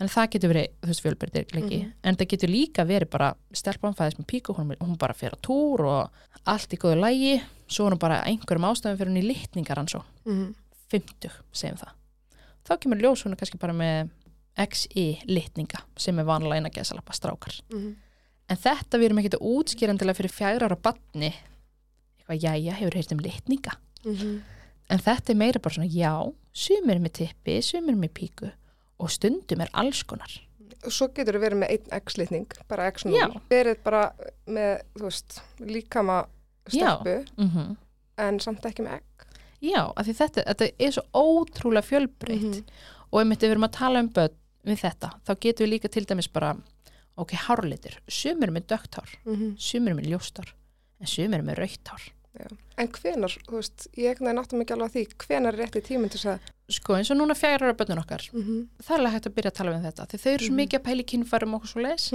þannig það getur verið, þú veist, fjölbyrðirleiki Mhm. en það getur líka verið bara stelpan fæðist með píku, hún, hún bara fer á túr og allt í góðu lægi svo er hún bara einhverjum ástæðum fyrir hún í litningaransó -hmm. 50, segjum það þá kemur ljós hún kannski bara með XI litninga sem er vanlega inn að gesa lappa strákar Mhm. en þetta við erum ekkert útskýrandilega fyrir fjagra ára batni eitthvað, jæja, hefur heyrt um litninga Mhm. en þetta er meira bara svona, já sumir með tippi, sumir með píku og stundum er alls konar svo getur þú verið með einn x-litning, bara x0. Já. Verið bara með, þú veist, líkama stelpu, mm en samt ekki með egg. Já, af því þetta, þetta er svo ótrúlega fjölbreytt Mhm. og ef við erum að tala um börn við þetta, þá getum við líka til dæmis bara, ok, hárlitur sumir með dögt hár, Mm sumir er með ljóst hár en sumir með rautt hár En hvenar, þú veist, ég ekki náttum ekki alveg að því, hvenar er rétti tíminn til þess að... sko eins og núna fjæra ára börnun okkar Mm -hmm. það er alveg hægt að byrja að tala um þetta því þau eru svo Mhm. mikið að pæla í kynfærum og svo leis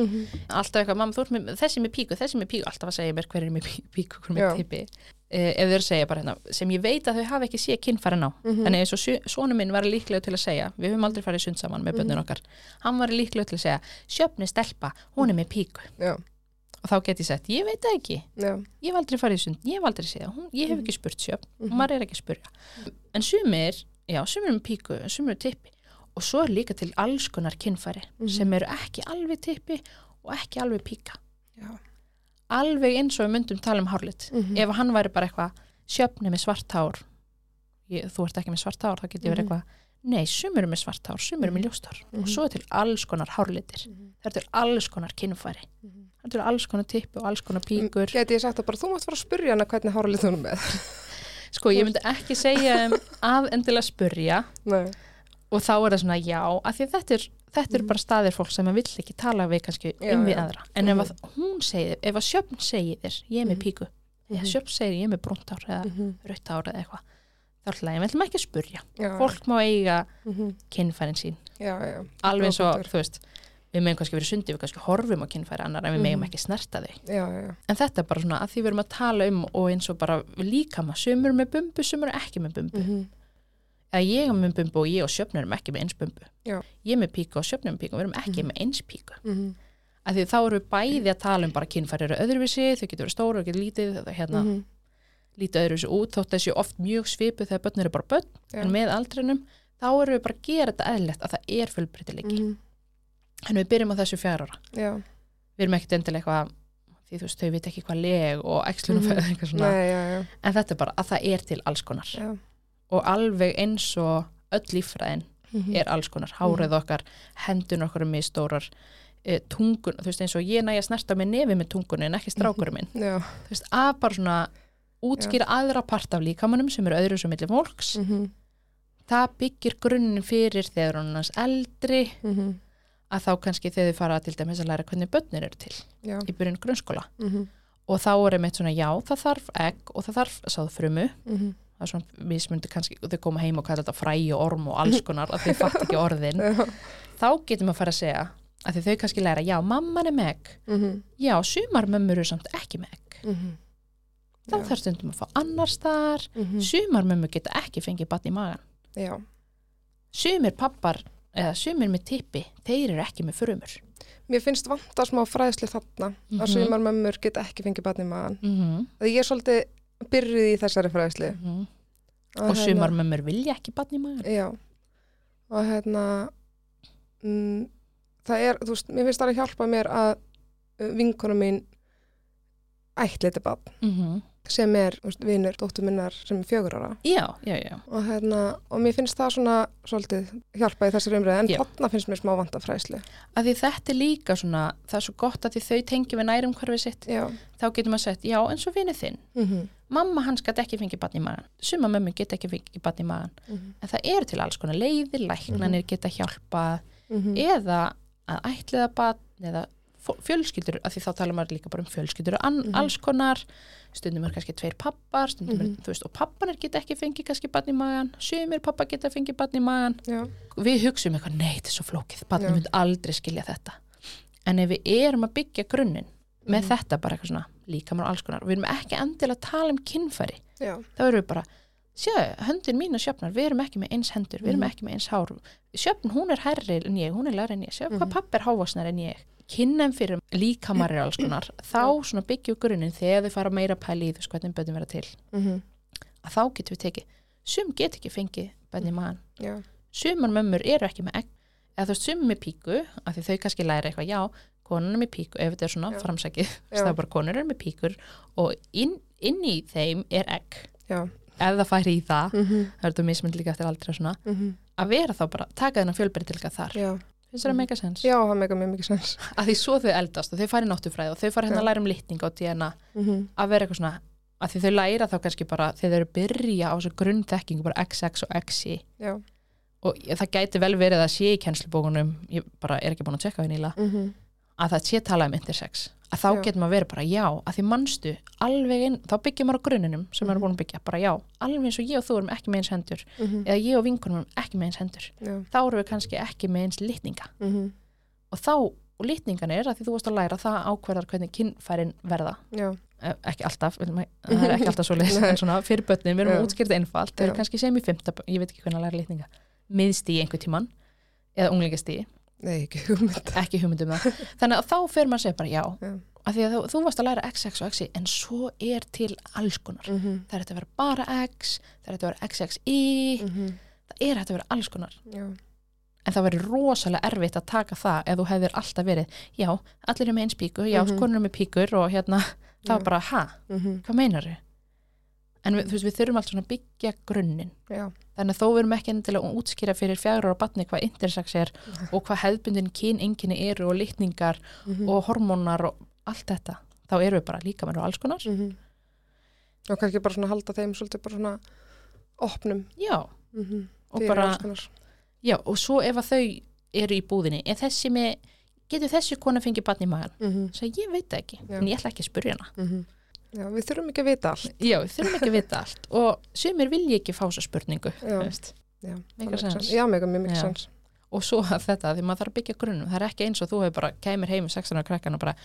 alltaf eitthvað, mamma þú ert með þessi með píku þessi með píku, alltaf að segja mér hver er með pí- píku hver er með Já. tippi eh, ef þau eru að segja bara hérna, sem ég veit að þau hafa ekki séð kynfærin á Mhm. þannig eins og sonu minn var líklega til að segja við höfum aldrei farið sund saman með börnun Mhm. okkar hann var líklega til að segja, sjöfni stelpa hún er með píku Já, og þá get ég sagt, ég veit það ekki já, ég hef aldrei farið í sund, ég hef aldrei séð hún, ég hef Mhm. ekki spurt sjöfn, Mhm. og maður er ekki að spurja en sumir, já, sumir með píku sumir er tippi og svo er líka til alls konar kynfæri Mhm. sem eru ekki alveg tippi og ekki alveg píka já. alveg eins og við myndum tala um hárlit Mhm. ef hann væri bara eitthvað sjöfni með svart hár ég, þú ert ekki með svart hár þá get ég verið Mhm. eitthvað nei, sumur er með svart hár, sumur er með ljóst hár og Mhm. svo er til alls konar hárlitir það er til alls konar kynfæri það er til alls konar tippi og alls konar píkur Geti ég sagt að bara, þú mátt fara að spurja hana hvernig háralið þú er með. sko, ég myndi ekki segja um að endilega spurja Nei. og þá er það svona já, af því þetta er þetta eru Mhm. bara staðir fólk sem vill ekki tala við kannski Já, um við já. aðra en Mhm. ef að hún segir, ef að sjöfn segir þér ég er með Mhm. píku, eða Mhm. sjöp segir ég er með brúnt ár eða Mhm. rautt ár eða eitthvað þá er ætlum ekki að spurja Já, fólk má eiga mhm. kynfærin sín Já, já. alveg eins og, þú veist við meðum kannski verið sundi, við kannski horfum á kynfæri annar en við megum Mhm. ekki snerta þau Já, já, já. en þetta er bara svona að því við erum að tala um og eins og bara líka maður, sumur með bumbu, sumur ekki með bumbu Mhm. eða ég er með bumbu og ég og sjöfnur erum ekki með eins bumbu Já. ég er með píku og sjöfnur með píku og við erum ekki Mhm. með eins píku Mhm. að því þá erum við bæði að tala um bara kynfæri eru öðruvísi, þau getur verið stóru og getur lítið, það hérna, Mhm. lítið öðruvísi út þótt þessi oft mjög svipu þegar börn eru bara börn en með aldrinum þá erum við bara að gera þetta eðlilegt að það er fullbreytileiki Mhm. En við byrjum á þessu fjár ára Já. við erum ekkert endilega eitthvað því þú veist, þau veit ekki hvað leg og æxlunum Mhm. mm eitthvað svona, Nei, já, já. en þetta er bara að það er til alls konar já. og alveg eins og öll líffræðin Mhm. er alls konar, hárið okkar hendun okkar er misstórar e, tungun, þú veist eins og ég næja snerta með nefi með tungunni en ekki strákurinn minn Já. þú veist, að bara svona útskýra aðra part af líkamannum sem eru öðru sem milli fólks, Mhm. það byggir grunnin fyrir þegar hún er hans eldri Mhm. Að þá kannski þegar þau fara til dæmis að læra hvernig börnir eru til Já. í byrjun grunnskóla Mhm. og þá er einmitt svona já, það þarf egg og það þarf sáðfrumu Mhm. það er svona mismundi kannski og þau koma heim og kalla þetta fræ og orm og alls konar að þau fatt ekki orðin þá getum við að fara að segja að þau kannski læra, já, mamman er með egg Mhm. já, sumar mömmur eru samt ekki með egg Mhm. þá þarf stundum að fá annars þar Mhm. sumar mömmur geta ekki fengið batn í magan Já. sumir pappar eða sumir með tippi, þeir eru ekki með frumur Mér finnst vanta smá fræðslu þarna Mhm. að sumar mömmur geta ekki fengið barn í maðan. mm -hmm. Það ég er svolítið byrjuð í þessari fræðslu. Að og hérna- sumar mömmur vilja ekki batn í magan Já. Og hérna, mm, það er, þú veist, mér finnst það að hjálpa mér að vinkona mín ættleiti barn mm -hmm. Sem er, vinur, dóttur minnar sem er fjögur ára. já, já, já. Og hérna, og mér finnst það svona svolítið hjálpa í þessari umræði, en þarna finnst mér smá vanta fræðslu. að því þetta er líka svona það er svo gott að því þau tengi við nærum hverfið sitt. Já. þá getur maður sett, já, eins og vinið þinn. Mm mamma hans gæti ekki fengið batn í magan suma mömmu geta ekki fengið batn í magan en það eru til alls konar leiðir, læknanir geta hjálpa -hmm. eða að ætliða batn eða fjölskyldur, af því þá tala maður líka bara um fjölskyldur an, Mhm. alls konar stundum er kannski tveir pappar stundum er, Mhm. þú veist, og pappanir geta ekki fengið kannski batn í magan, sumir pappa geta fengið batn í magan Já. við hugsaum eitthvað, nei, þetta er svo flókið Já. barnið myndi aldrei skilja þetta en ef við erum að byggja grunninn með Mhm. þetta bara eitthvað svona líkamar og alls konar, við erum ekki endilega að tala um kynfæri, Já. þá erum við bara sjáu, höndin mín og sjöfnar, við erum ekki með eins hendur við erum Mhm. ekki með eins hár sjöfn, hún er herri en ég, hún er læri en ég sjöfn, Mhm. hvað papp er hávaksnar en ég kynnem fyrir líkamar er alls konar þá svona byggjum grunninn þegar þau fara meira að pæla í þess hvernig bönnum vera til Mm að þá getum við tekið, sum get ekki fengið bönni maðan Já. sumar mömmur eru ekki með egg eða þú veist sumar með píku af því þau kannski læra eitthvað, já, konan er með píku ef þetta er svona Já. framsækið Já. það er bara konur er með píkur og inn, inn í þeim er egg ef það færi í það, Mm -hmm. það er þetta mismund líka eftir aldrei Mm að vera þá bara taka þennan fjölbreytilga þar, Já. Finnst það að Mhm. meika sens Já, það mjög mikið sens. að því svo þau eldast og þau fari náttúfræði og þau fari hérna að læra um litning og DNA Mm að vera eitthvað svona, að því þau læra þá kannski bara þegar þau eru að byrja á þessu grunnþekkingu bara XX og XY Já. og það gæti vel verið að sé í kennslubókunum ég bara er ekki búin að tjekka það nýla Mm að það sé tala um intersex að þá getur maður verið bara já að því mannstu alveg inn, þá byggja maður á grunninum sem maður er búin að byggja, bara já, alveg eins og ég og þú erum ekki með eins hendur, -hmm. eða ég og vinkunum erum ekki með eins hendur, Já. þá erum við kannski ekki með eins litninga. Mm -hmm. og þá, og litningan er að því þú varst að læra það ákverðar hvernig kynfærin verða. Já. Eh, ekki alltaf, það er ekki alltaf svo leys en svona fyrir börnin, við erum útskýrta einfalt þau eru kannski sem í fymta, ég veit ekki hvernig að læra litninga. Miðstíi einhver tíman eða unglingastíi, Nei, ekki hugmynd. ekki hugmyndum það þannig að þá fer maður að segja bara já Já. af því að þú, þú varst að læra XX og XY en svo er til alls konar Mm -hmm. það er hægt að vera bara X það er hægt að vera XXI Mm það er hægt að vera alls konar Já. en það verður rosalega erfitt að taka það ef þú hefðir alltaf verið já, allir er með eins píku, já, mm Mhm. konur er með píkur og hérna, það var bara, ha, -hmm. hvað meinar þau? En við, veist, við þurfum alltaf svona að byggja grunninn þannig að þó við erum ekki endilega að útskýra fyrir fjagur ára batni hvað intersex er og hvað hefðbundin kynenginni eru og litningar Mm og hormónar og allt þetta þá eru við bara líka með alls konar -hmm. Og kannski bara svona halda þeim svolítið bara svona opnum. já, Mm -hmm. og bara já, og svo ef að þau eru í búðinni er þessi með, getur þessi kona fengið batni í magan Mm -hmm. svo ég veit ekki, Já. en ég ætla ekki að spurja hana Mm -hmm. Já, við þurfum ekki að vita allt. já, við þurfum ekki að vita allt. Og sumir vilja ekki fá þessa spurningu Já. Já, mjög mikið Já. sens. og svo að þetta, því maður þarf að byggja grunnum. Það er ekki eins og þú hefur bara kæmir heim með 16 ára krakkan og bara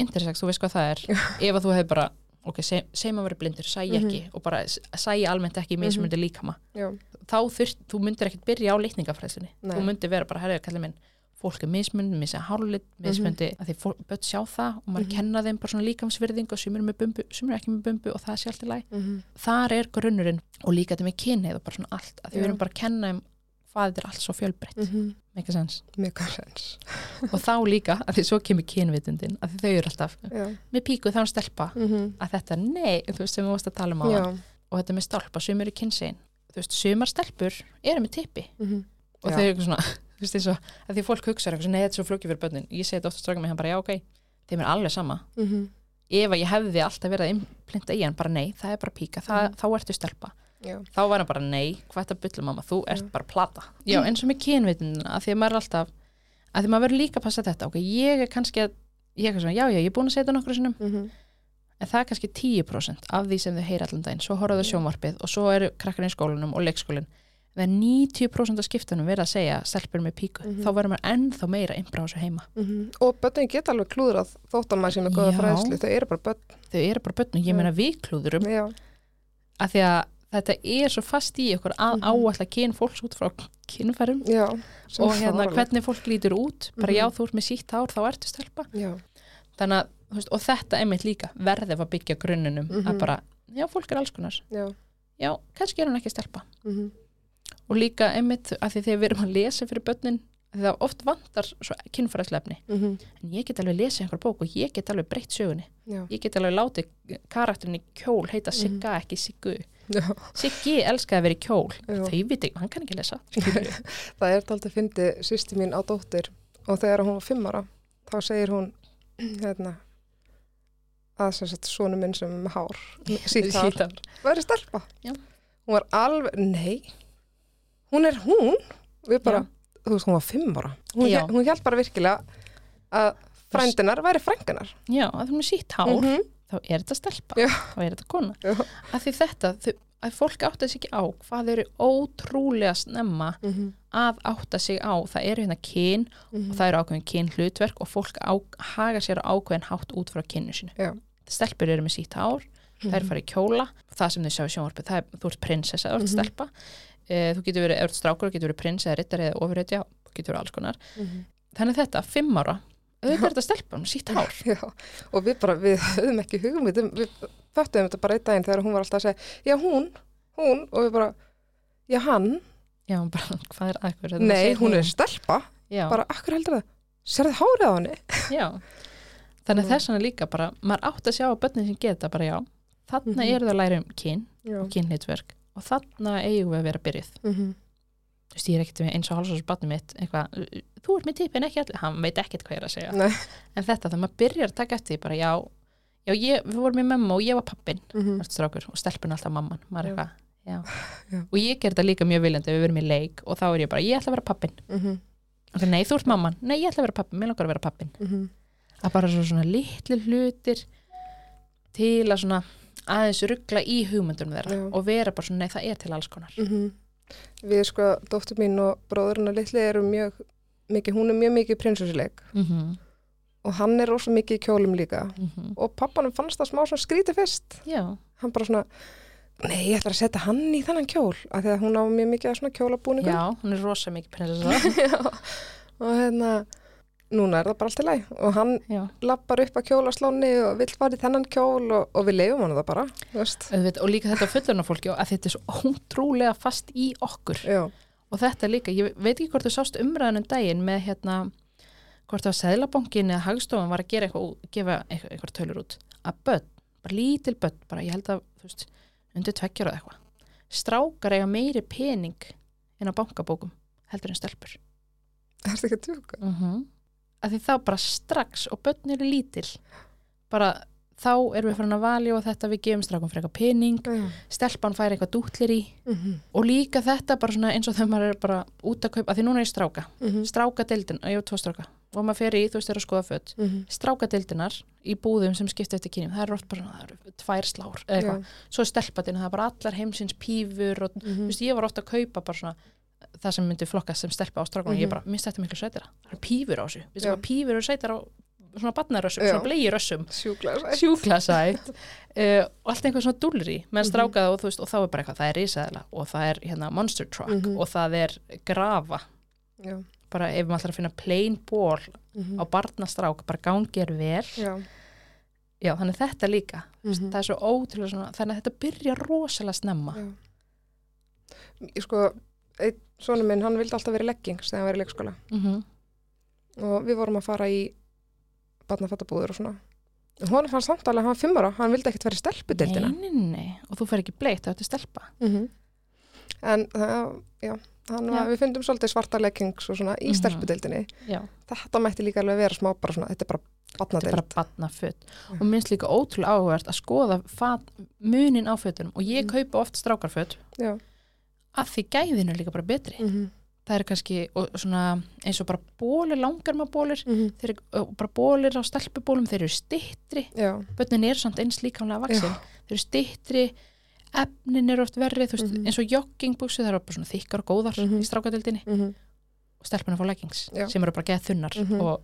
intersex, þú veist hvað það er. Ef að þú hefur bara, ok, seg- segjum að vera blindur sæi ekki og bara s- sæi almennt ekki í mismundi líkama, Já, þá þurft þú myndir ekkert byrja á leikningafræðslunni Nei. þú myndir vera bara, herrið, kallið minn fólk er mismundi, missi hálflit, mismundi að því fólk, börn sjá það og maður kenna þeim bara svona líkamsvirðing og sumir, er með bumbu, sumir er ekki með bumbu og það sé allt í læg Mhm. þar er grunnurinn og líka þetta með kynneið og bara svona allt, að því við erum bara að kenna þeim hvað þetta er allt svo fjölbreytt, mm Mhm. -hmm. sens og þá líka, að því svo kemur kynvitundin að þau eru alltaf, Já. með píku þá er stelpa Mhm. að þetta, nei, þú veist sem við varst að tala um á Já. og þetta með stálpa, sumir er kynsegin þú veist, sumar stelpur eru með tippi Mhm. og Já. þau eru svona, þú veist eins og að því fólk hugsa eitthvað, er svo flókið fyrir börnin. Ég segi þetta ofta stráka mig, hann bara, já, ok þeim er alveg sama, Mhm. ef að ég hefði alltaf verið að implinta í hann, bara nei, það er bara píka það, þá ertu stelpa, Já. þá var hann bara nei, hvað er þetta byllu mamma, þú ert Já. bara plata. Já, eins og með kynvitundina, að því að maður er alltaf að því maður verður líka að passa þetta, ok, ég er kannski að ég er svona, já, já, ég er búin að segja þetta nokkru sinnum. Mhm. en það er kannski 10% af því sem þau heyra allan daginn, svo horfaðu sjónvarpið og svo eru krakkar í skólanum og leikskólin þegar 90% af skiptunum verða að segja stelpur með píku, Mhm. þá verður maður ennþá meira innbra á þessu heima. Mhm. Og börnin geta alveg klúðrað þóttan maður er góða Já. fræðslu. Þau eru bara börn. Þau eru bara börnum, ég Já. meina við klúðurum Já. að því að þetta er svo fast í ykkur að Mhm. áallega kyn fólks út frá sem og er hérna hvernig fólk lítur út bara Mhm. já, þú ert með sítt hár, þá ertu stelpa Já. þannig að, veist, og þetta einmitt líka verðið að byggja grunnunum að Mhm. bara, já, fólk er alls konar Já. já, kannski er hann ekki stelpa Mhm. Og líka einmitt að því þegar við erum að lesa fyrir börnin það oft vantar svo kynfræðslefni Mhm. en ég get alveg lesið einhver bók og ég get alveg breytt sögunni Já. ég get alveg látið karakterin í kjól heita Sigga ekki Siggu Já. Siggi elskaði að vera í kjól Já. þau veit ekki, hann kann ekki lesa. Það er aldrei fyndi sýsti mín á dóttir og þegar hún var fimm ára þá segir hún hérna að sem sagt svona minn sem hár, sítt hár, væri stelpa. Já. Hún var alveg, nei, hún er hún, við bara, þú veist, hún var fimm ára. Hún, Já. hún held bara virkilega að frændinar væri frændinar. já, að þú með sítt hár Mhm. þá er þetta stelpa, Já. þá er þetta kona Já. að því þetta, þau, að fólk átta sig ekki á hvað þau eru ótrúlega snemma Mhm. að átta sig á það eru hérna kyn Mhm. og það eru ákveðin kyn hlutverk og fólk á, haga sér ákveðin hátt út frá kynu sínu. Já. Stelpur eru með sítt hár, þær fara í kjóla, það sem þau sjá í sjónvarpið, það er, þú ert prinsessa, þú ert Mhm. stelpa, e, þú getur verið, ert strákur, þú getur verið prins eða rittari eða ofurhetja, þú getur verið alls konar. Mhm. Þannig að þetta, fimm ára, auðvitað er þetta stelpa með sítt hár. Já, og við bara, við höfum ekki hugmyndum, við föttum þetta bara einn daginn þegar hún var alltaf að segja, já hún, hún, og við bara, já hann, Já, bara, hvað er akkur? nei, hún er stelpa, Já, bara, akkur heldur það, sérðu hárið á henni? já. Þannig Mm. þess vegna líka bara, maður átt að sjá að börnin sem geta bara já, þarna Mhm. eru það að læra um kyn Já. og kynhlutverk og þarna eigum við að vera byrjuð. Mm Þú veist, ég er ekkert með eins og hálsás barnum mitt, eitthvað, þú ert með tipin ekki allir, hann veit ekkert hvað ég er að segja. Nei. En þetta, þegar maður byrjar að taka eftir því bara, já, já, ég, við vorum í memma og ég var pappin, -hmm. varst strákur, og stelpun alltaf mamman, maður er eitthvað, já. Já. Og ég ger þetta líka mjög viljandi, við verum í leik og þá er ég bara, ég ætla að vera pappin. Mm Ok, nei, þú ert mamman, nei, ég ætla að vera pappin, mér langar að vera pappin. -hmm. Aðeins ruggla í hugmyndunum þeirra Já. og vera bara svona, nei, það er til alls konar. Mhm. Við sko, dóttur mín og bróðurinn og litli eru mjög mikið, hún er mjög mikið prinsessuleik Mm -hmm. og hann er rosa mikið í kjólum líka Mm og pappanum fannst það smá svona skrítið fyrst Já, hann bara svona nei, ég ætla að setja hann í þennan kjól af því að hún á mjög mikið svona kjólabúningum já, hún er rosa mikið prinsessa. Og hérna núna er það bara allt í læg og hann já, lappar upp að kjólaslóni og vill fara í þennan kjól og, og við leifum hann það bara auðvitað, og líka þetta fullurna fólki að þetta er svo ótrúlega fast í okkur. Já, og þetta líka, ég veit ekki hvort þú sást umræðanum daginn með hérna hvort það var Seðlabankin eða Hagstofan var að gera eitthvað, út- gefa eitthvað, eitthvað tölur út. Að börn, bara lítil börn bara ég held að, þú veist, undir tveggjur og eitthvað, strákar eiga meiri pening inn á bankabókum heldur en stelpur. Er ekki að tjóka mm -hmm. Að því þá bara strax og börn eru lítil bara þá erum við farin að valja og þetta við gefum strákum fyrir eitthvað pening Já. stelpan fær eitthvað dútlir í Mhm. og líka þetta bara svona eins og þegar maður er bara út að kaupa, að því núna er ég stráka Mhm. stráka deildin, ég hef tvo stráka og maður fer í, þú veist, þeirra skoða fött Mhm. strákadeildinar í búðum sem skipta eftir kynjum það eru oft bara, það eru tvær slár eða eitthvað, svo er stelpadina, það er bara allar heimsins pífur og, þú Mhm. veist, ég var ofta að kaupa bara svona það sem myndi flokkast sem stelpa á strákunum Mhm. ég bara, minnst þetta miklu sætira, það eru pífur á þessu við sem að pífur eru sætar á svona badnarössum, Já. svona bleirössum Sjúklega sætt. sjúkla sætt uh, og allt einhver svona dúlri menn Mhm. strákaða og þú veist og þá er bara eitthvað, það er risaðila og það er hérna monster truck Mhm. og það er grafa Já. bara ef maður ætlar að finna plain ból Mhm. á barnastrák, bara gangi er vel Já. já, þannig þetta líka Mhm. það er svo ótrúlega svona, þannig að þetta byrja rosalega snemma Já. Sko, einn svona minn, hann vildi alltaf vera í leggings þegar hann var í leikskóla mm og við vorum að fara í barnafattabúður og svona. Hún fann samt alveg að hann var fimm ára, hann vildi ekkert vera í stelpudeildina. nei, nei, nei, og þú fer ekki bleitt á þetta stelpa Mm En það, já, hann var, við fundum svolítið svarta leggings og svona í Mhm. stelpudeildinni. já, Þetta mætti líka alveg vera smá bara svona, þetta er bara þetta er bara badnaföt og minnst líka ótrúlega áhugavert að skoða fat, munin á fötunum og ég Mm. kaupa oft strákarföt Já. Að því gæðinu er líka bara betri Mm það er kannski og svona, eins og bara bólir, langarmabólir -hmm. þeir bara bólir á stelpubólum þeir eru stittri, Já. bönnin eru samt eins líkamlega vaksin, þeir eru stittri efnin eru oft verri, veist, Mhm. eins og joggingbúsu, það eru bara svona þykkar og góðar Mhm. í strákadeildinni Mm og stelpunum fá leggings sem eru bara geða þunnar Mhm. og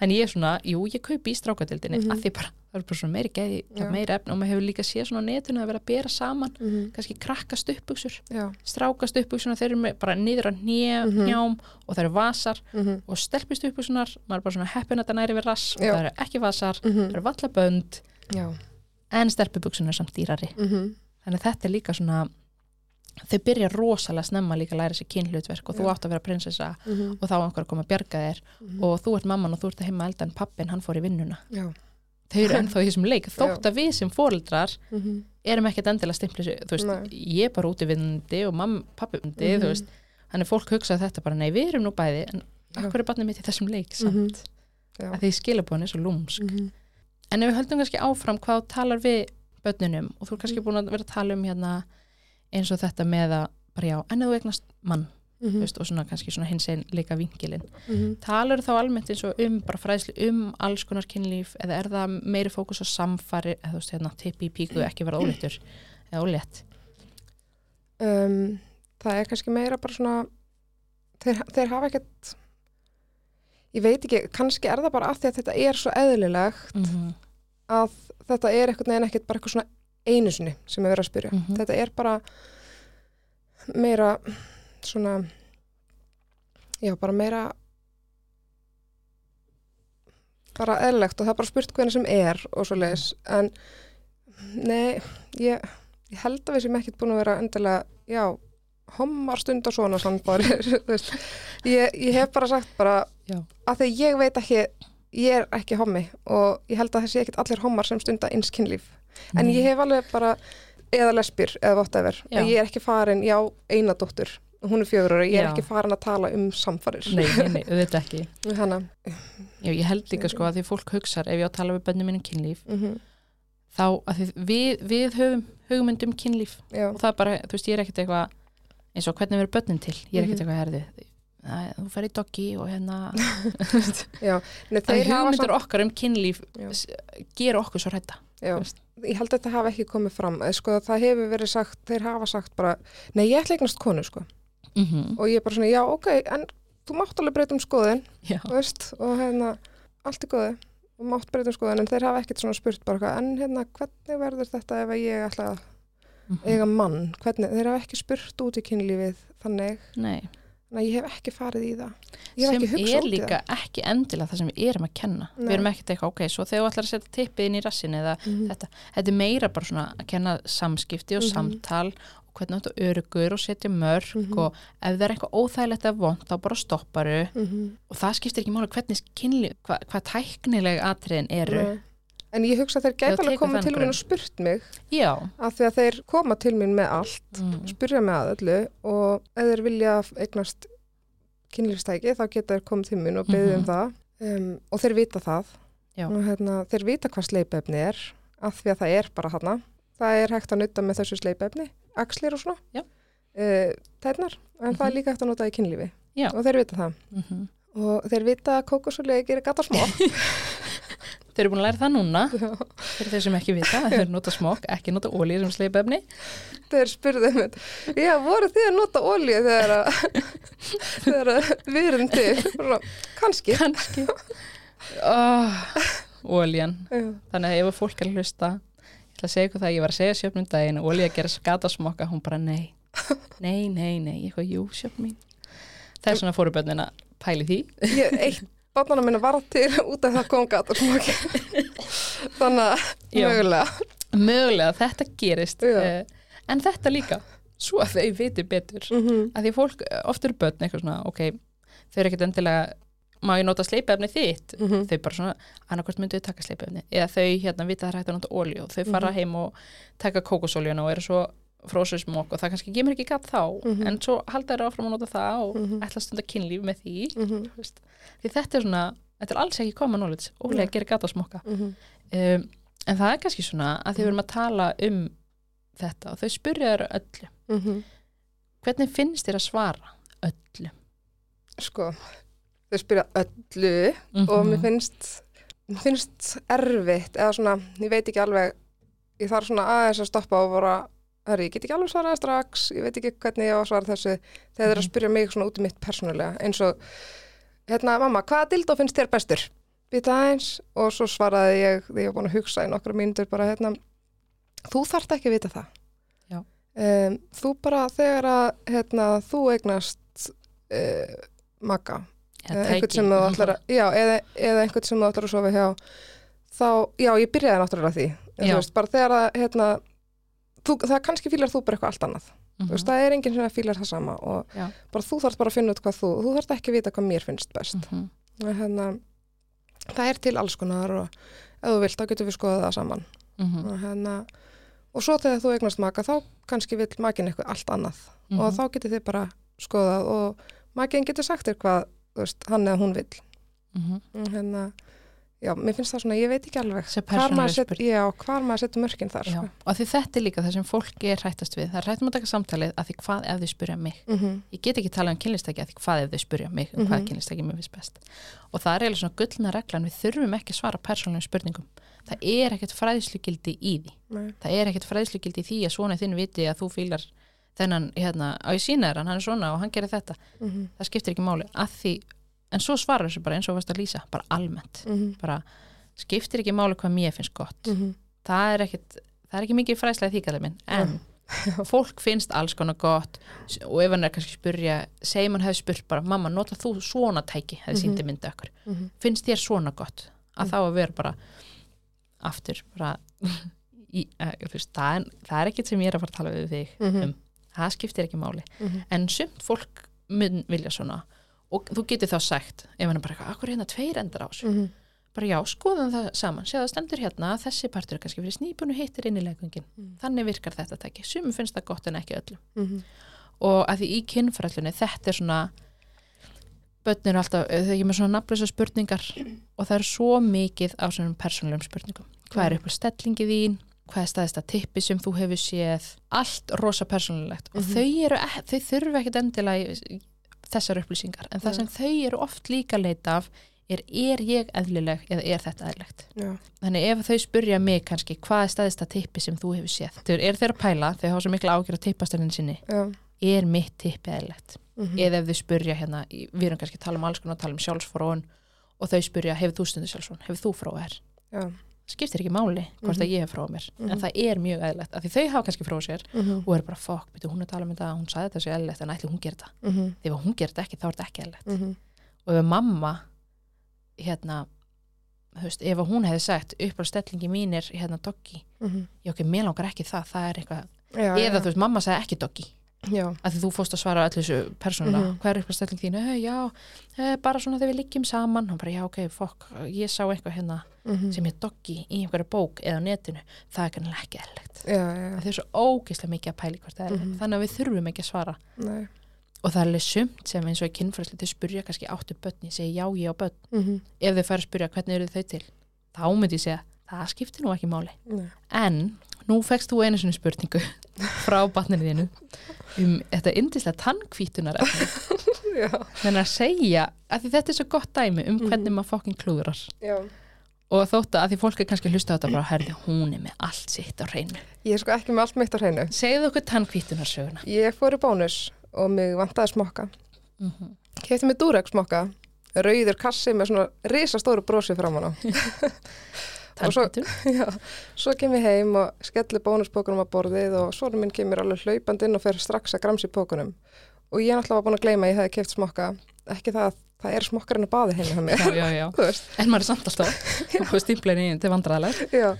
þannig ég er svona, jú, ég kaupi í strákadeildinni Mhm. að því bara, það eru bara svona meiri geði Já. meiri efni og maður hefur líka séð svona á netinu að vera að bera saman, -hmm. kannski krakka stuppbuxur Já. stráka stuppbuxuna, þeir eru bara niður á hnjá, Mhm. njám og það eru vasar Mm og stelpist uppbuxunar, maður er bara svona heppin að það næri við rass það eru ekki vasar, það -hmm. eru vallabönd Já. en stelpubuxunar er samt dýrari Mm þannig að þetta er líka svona þau byrja rosalega snemma líka að læra sér kynhlutverk og þú Já. átt að vera prinsessa -hmm. og þá á einhver að koma að bjarga þér og þú ert mamman og þú ert að heima elda en pappin hann fór í vinnuna Já. þau eru ennþá í þessum leik þótt að við sem foreldrar Mm -hmm. erum ekkert endilega stimpli þú veist, Nei. ég er bara úti vinnandi og mamma, pappi vinnandi, Mhm. þú þannig fólk hugsa þetta bara, nei við erum nú bæði en Já. akkur er barnið mitt í þessum leik samt, Mhm. Já. að því skilabóðin er svo lúmsk -hmm. en ef við höldum kannski áfram hvað þú talar við börnunum og þú er kannski Mhm. búin að vera að tala um hérna eins og þetta með að bara já, en þú eignast mann Mm þú veist, og svona kannski svona hins einn líka vinkilinn -hmm. talar þá almennt eins og um bara fræðslu um alls konar kynlíf eða er það meiri fókus á samfari eða þú veist hérna tippi í píku ekki vera óléttur eða ólétt um, það er kannski meira bara svona þeir, þeir hafa ekkert ég veit ekki, kannski er það bara af því að þetta er svo eðlilegt mm -hmm. að þetta er eitthvað neginn ekkert bara eitthvað svona einu sinni sem er verið að spyrja Mhm. þetta er bara meira svona já, bara meira bara eðlilegt og það er bara spurt hvernig sem er og svo leiðis en nei, ég, ég held að við sem ekkert búin að vera endilega, já hommar stund og svona sannbári ég, ég hef bara sagt bara Já. að því ég veit ekki ég er ekki hommi og ég held að þessi ekkert allir hommar sem stunda eins kynlíf en ég hef alveg bara eða lesbír eða whatever en ég er ekki farin, já, eina dóttur hún er fjögur ára, ég er Já. ekki farin að tala um samfarir. Nei, nei, auðvitað ekki. Já, ég held líka sko að því fólk hugsar ef ég á að tala við bönnum mínum kynlíf mm þá að því við, við höfum hugmyndum kynlíf. Já, og það er bara, þú veist, ég er ekkert eitthvað eins og hvernig verður börnin til, ég er ekkert Mhm. eitthvað herði þú fer í doggi og hérna já. Nei, það þeir hafa hugmyndur samt, okkar um kynlíf Já. gera okkur svo hrætta já, veist. Ég held að þetta hafa ekki komið fram Eh, sko, það hefur verið sagt, þeir hafa sagt bara, nei, ég ætla eignast konu, sko. Mm -hmm. og ég er bara svona, já, ok, en þú mátt alveg breyta um skoðin, veist og hérna, allt er góði og mátt breyta um skoðin, en þeir hafa ekkert svona spurt bara, en hérna, hvernig verður þetta ef ég ætla að mm eiga mann, hvernig, þeir hafa ekki spurt út í kynlífið, þannig. Nei Nei, ég hef ekki farið í það. Ég hef sem ekki hugsað er út í líka ekki endilega það sem við erum að kenna Nei. við erum ekkert eitthvað, ok, svo þegar þú ætlar að setja tippið inn í rassin eða það. Mm þetta þetta er meira bara svona að kenna samskipti og Mhm. samtal og hvernig þetta örugur og setja mörg Mhm. og ef það er eitthvað óþægilegt eða vond þá bara stopparu -hmm. og það skiptir ekki máli hvernig kynli, hva, hvað tæknileg atriðin eru En ég hugsa að þeir gæti alveg komið þann til mín og spurt mig já, af því að þeir koma til mín með allt, mm. spyrja mig að öllu og ef þeir vilja eignast kynlífstæki þá geta þeir komið til mín og beðið um Mhm. það. Um, og þeir vita það. Já. og hérna, þeir vita hvað sleipefni er af því að það er bara þarna. Það er hægt að nutta með þessu sleipefni axlir og svona uh, tætnar, en það er Mhm. líka hægt að nota í kynlífi. Já. og þeir vita það. Mm og þeir vita að kókosolíu gerir gata smá Þau eru búin að læra það núna. Fyrir þeir sem ekki vita, þau eru nota smokk ekki nota ólíu sem sleipefni. Þeir spurðu mér, já, voru þið að nota olíu þegar að þegar að við erum til? Kannski. Kannski. Oh, ólían Já. þannig að ef fólk er að hlusta ég ætla að segja ykkur það, ég var að segja sjöfnum daginn og ólíu að gera skata smokka, hún bara nei nei, nei, nei, ég eitthvað jú sjöfn mín. Það er svona fóruböndin að pæli því. Ég, eitt barnana minna var til út af það kom gata þannig að mögulega mögulega þetta gerist Já. uh, en þetta líka svo að þau viti betur mm -hmm. að því fólk, oft eru börn eitthvað svona, ok, þau eru ekkert endilega má ég nota sleipefni þitt Mm þau bara svona, annarkvært myndu taka sleipefni eða þau hérna vita að það hægt að nota olíu og þau fara Mhm. heim og taka kókosoljuna og eru svo frósusmokk og það kannski gemur ekki gatt þá Mhm. en svo halda þeir áfram að nota það og Mhm. ætla að stunda kynlíf með því Mm veist. því þetta er svona, þetta er alls ekki common knowledge ólega að gera gatt á smokka -hmm. um, en það er kannski svona að því við erum að tala um þetta og þau spurja þeirra öllu Mm -hmm. hvernig finnst þér að svara öllu sko þau spyrja öllu og mér finnst mér finnst erfitt eða svona, ég veit ekki alveg ég þarf svona aðeins að stoppa og bara herri, ég get ekki alveg svaraði strax ég veit ekki hvernig ég á að svara þessu þegar þeir eru að Mhm. spyrja mig svona út í mitt persónulega eins og, hérna, mamma, hvaða dildó finnst þér bestur? Býta aðeins og svo svaraði ég, þegar ég var búin að hugsa í nokkra mínútur bara, hérna, þú þarft ekki að vita það Já. um, þú bara þegar að hérna, þú eignast uh, Eða eða einhvern sem þú ætlar að, já, eða, eða einhvern sem þú ætlar að sofa hjá þá, já, ég byrjaði náttúrulega því en þú veist, bara þegar að hérna, þú, það kannski fílar þú bara eitthvað allt annað Mhm. þú veist, það er enginn sem fílar það sama og Já. bara þú þarf bara að finna út hvað þú þú þarf ekki að vita hvað mér finnst best Mhm. og hérna, það er til alls konar og ef þú vilt, þá getur við skoðað það saman Mhm. og hérna og svo þegar þú eignast maka, þá kannski vill makin eitthvað allt annað og Mhm. þá getur þið bara skoðað og makin getur sagt þér hvað, veist, hann eða hún vill Mhm. Hérna, já, mér finnst það svona, ég veit ekki alveg hvar maður, set, já, hvar maður setur mörkin þar Já, sko. og því þetta er líka það sem fólk er hrættast við það er hrættum að taka samtalið að því hvað ef þau spurja mig mm -hmm. ég get ekki talað um kynlistæki að því hvað ef þau spurja mig um hvað Mhm. kynlistæki mér finnst best og það er eiginlega svona gullna reglan við þurfum ekki að svara persónulegum spurningum það er ekkert fræðslugildi í því Nei. það er ekkert fræðslugildi í því að svona þinn viti að þú fílar þennan hérna, á ég sína þér hann, hann er svona og hann gerir þetta Mm -hmm. það skiptir ekki máli að því en svo svarar þessu bara eins og varst að lýsa bara almennt, bara skiptir ekki máli hvað mér finnst gott Mhm. það er ekkit það er ekki mikið fræðslega því kallar minn en fólk finnst alls konar gott og ef hann er kannski að spurja segjum hann hefði spurt bara mamma nota þú svona tæki hefði Mhm. síndi myndi okkur Mhm. finnst þér svona gott að Mhm. þá að vera bara aftur bara í, uh, veist, það, er, það er ekkit sem ég er að fara að tala við þig Mhm. um það skiptir ekki máli Mhm. en sumt fólk mun vilja svona og þú getur þá sagt ef hann er bara eitthvað, akkur er hérna tveir endar á þessu? Mhm. bara já, skoðum það saman. Séð það stendur hérna að þessi partur er kannski fyrir snípun og hittir inn í leikungin Mhm. þannig virkar þetta tæki, sumum finnst það gott en ekki öllum. Mhm. og að því í kynfrællunni þetta er svona börn eru alltaf, þau ekki með svona nafnlösa spurningar og það er svo mikið á svona persónulegum spurningum. Hvað er upp á stellingi þín, hvað er staðist að tippi sem þú hefur séð, allt rosa persónulegt. Og Mhm. þau eru, e- þau þurfa ekkit endilega þessar upplýsingar en það sem þau eru oft líka leita af er, er ég eðlileg eða er þetta eðlilegt Já. Þannig ef þau spurja mig kannski hvað er staðist að tippi sem þú hefur séð þau eru þeir að pæla, þau hafa svo mikla ágjör að tippastelnin sinni, Já. er mitt tippi eðlilegt Mhm. eða ef þau spurja hérna, við erum kannski að tala um alls konar, tala um sjálfsfróun og þau spurja, hefur þú stundu sjálfsfróun, hefur þú fróð þér Já. Skiptir ekki máli hvort Mhm. að ég hef fróð mér en Mhm. það er mjög eðlilegt, af því þau hafa kannski fróð sér Mhm. og eru bara, fokk, betur hún að tala um þetta hún sagði þetta sé eðlilegt en ætli hún gerir þetta Mhm. þegar hún gerir þetta ekki, þá er þetta ekki Mhm. og ef mamma hérna veist, ef hún hefði sagt upp á stellingi mínir hérna doggi, Mhm. já ok, mér langar ekki það það er eitthvað, eða já. þú veist, mamma sagði ekki doggi Já. að þú fórst að svara allir þessu persónulega, Mhm. hvað er upp á stelling þín e, já, e, bara svona þegar við liggjum saman hann bara, já ok, fokk, ég sá eitthvað hérna Mhm. sem er doggi í einhverju bók eða á netinu, það er kannilega ekki já. það er svo ógeðslega mikið að pæli hvort það er Mhm. þannig að við þurfum ekki að svara Nei. og það er alveg sumt sem eins og í kynfræsli þau spurja kannski áttu börn, ég segi já, ég á börn Mhm. ef þau fær að spurja hvernig eru þau til þá myndi ég segja, það skiptir nú ekki máli Nei. en nú fegst þú einu sinni spurningu frá batninu þínu um þetta yndislega tannkvítunar Þannig að segja, að þetta er svo gott dæmi um Mhm. hvernig maður fokkin klúðrar já. og þótt að því fólk er kannski að hlusta á þetta bara, herði, hún er með allt sitt á hreinu. Ég er sko ekki með allt mitt á hreinu. Segðu okkur tannkvítunarsöguna. Ég fór í bónus og mig vantaði smokka. Mm -hmm. Kefti mig Durex smokka, rauður kassi með svona risastóru brosi framan á. Og svo-. Já, svo kem ég heim og skelli bónuspókunum á borðið og svona minn kemur alveg hlaupandi inn og fer strax að gramsa í pókunum. Og ég náttúrulega var búin að gleyma að ég hefði keft smokka. Ekki það að það er smokkarinn að baði veist, En maður er samt alltaf, og stimplein í til vandræðalega. já.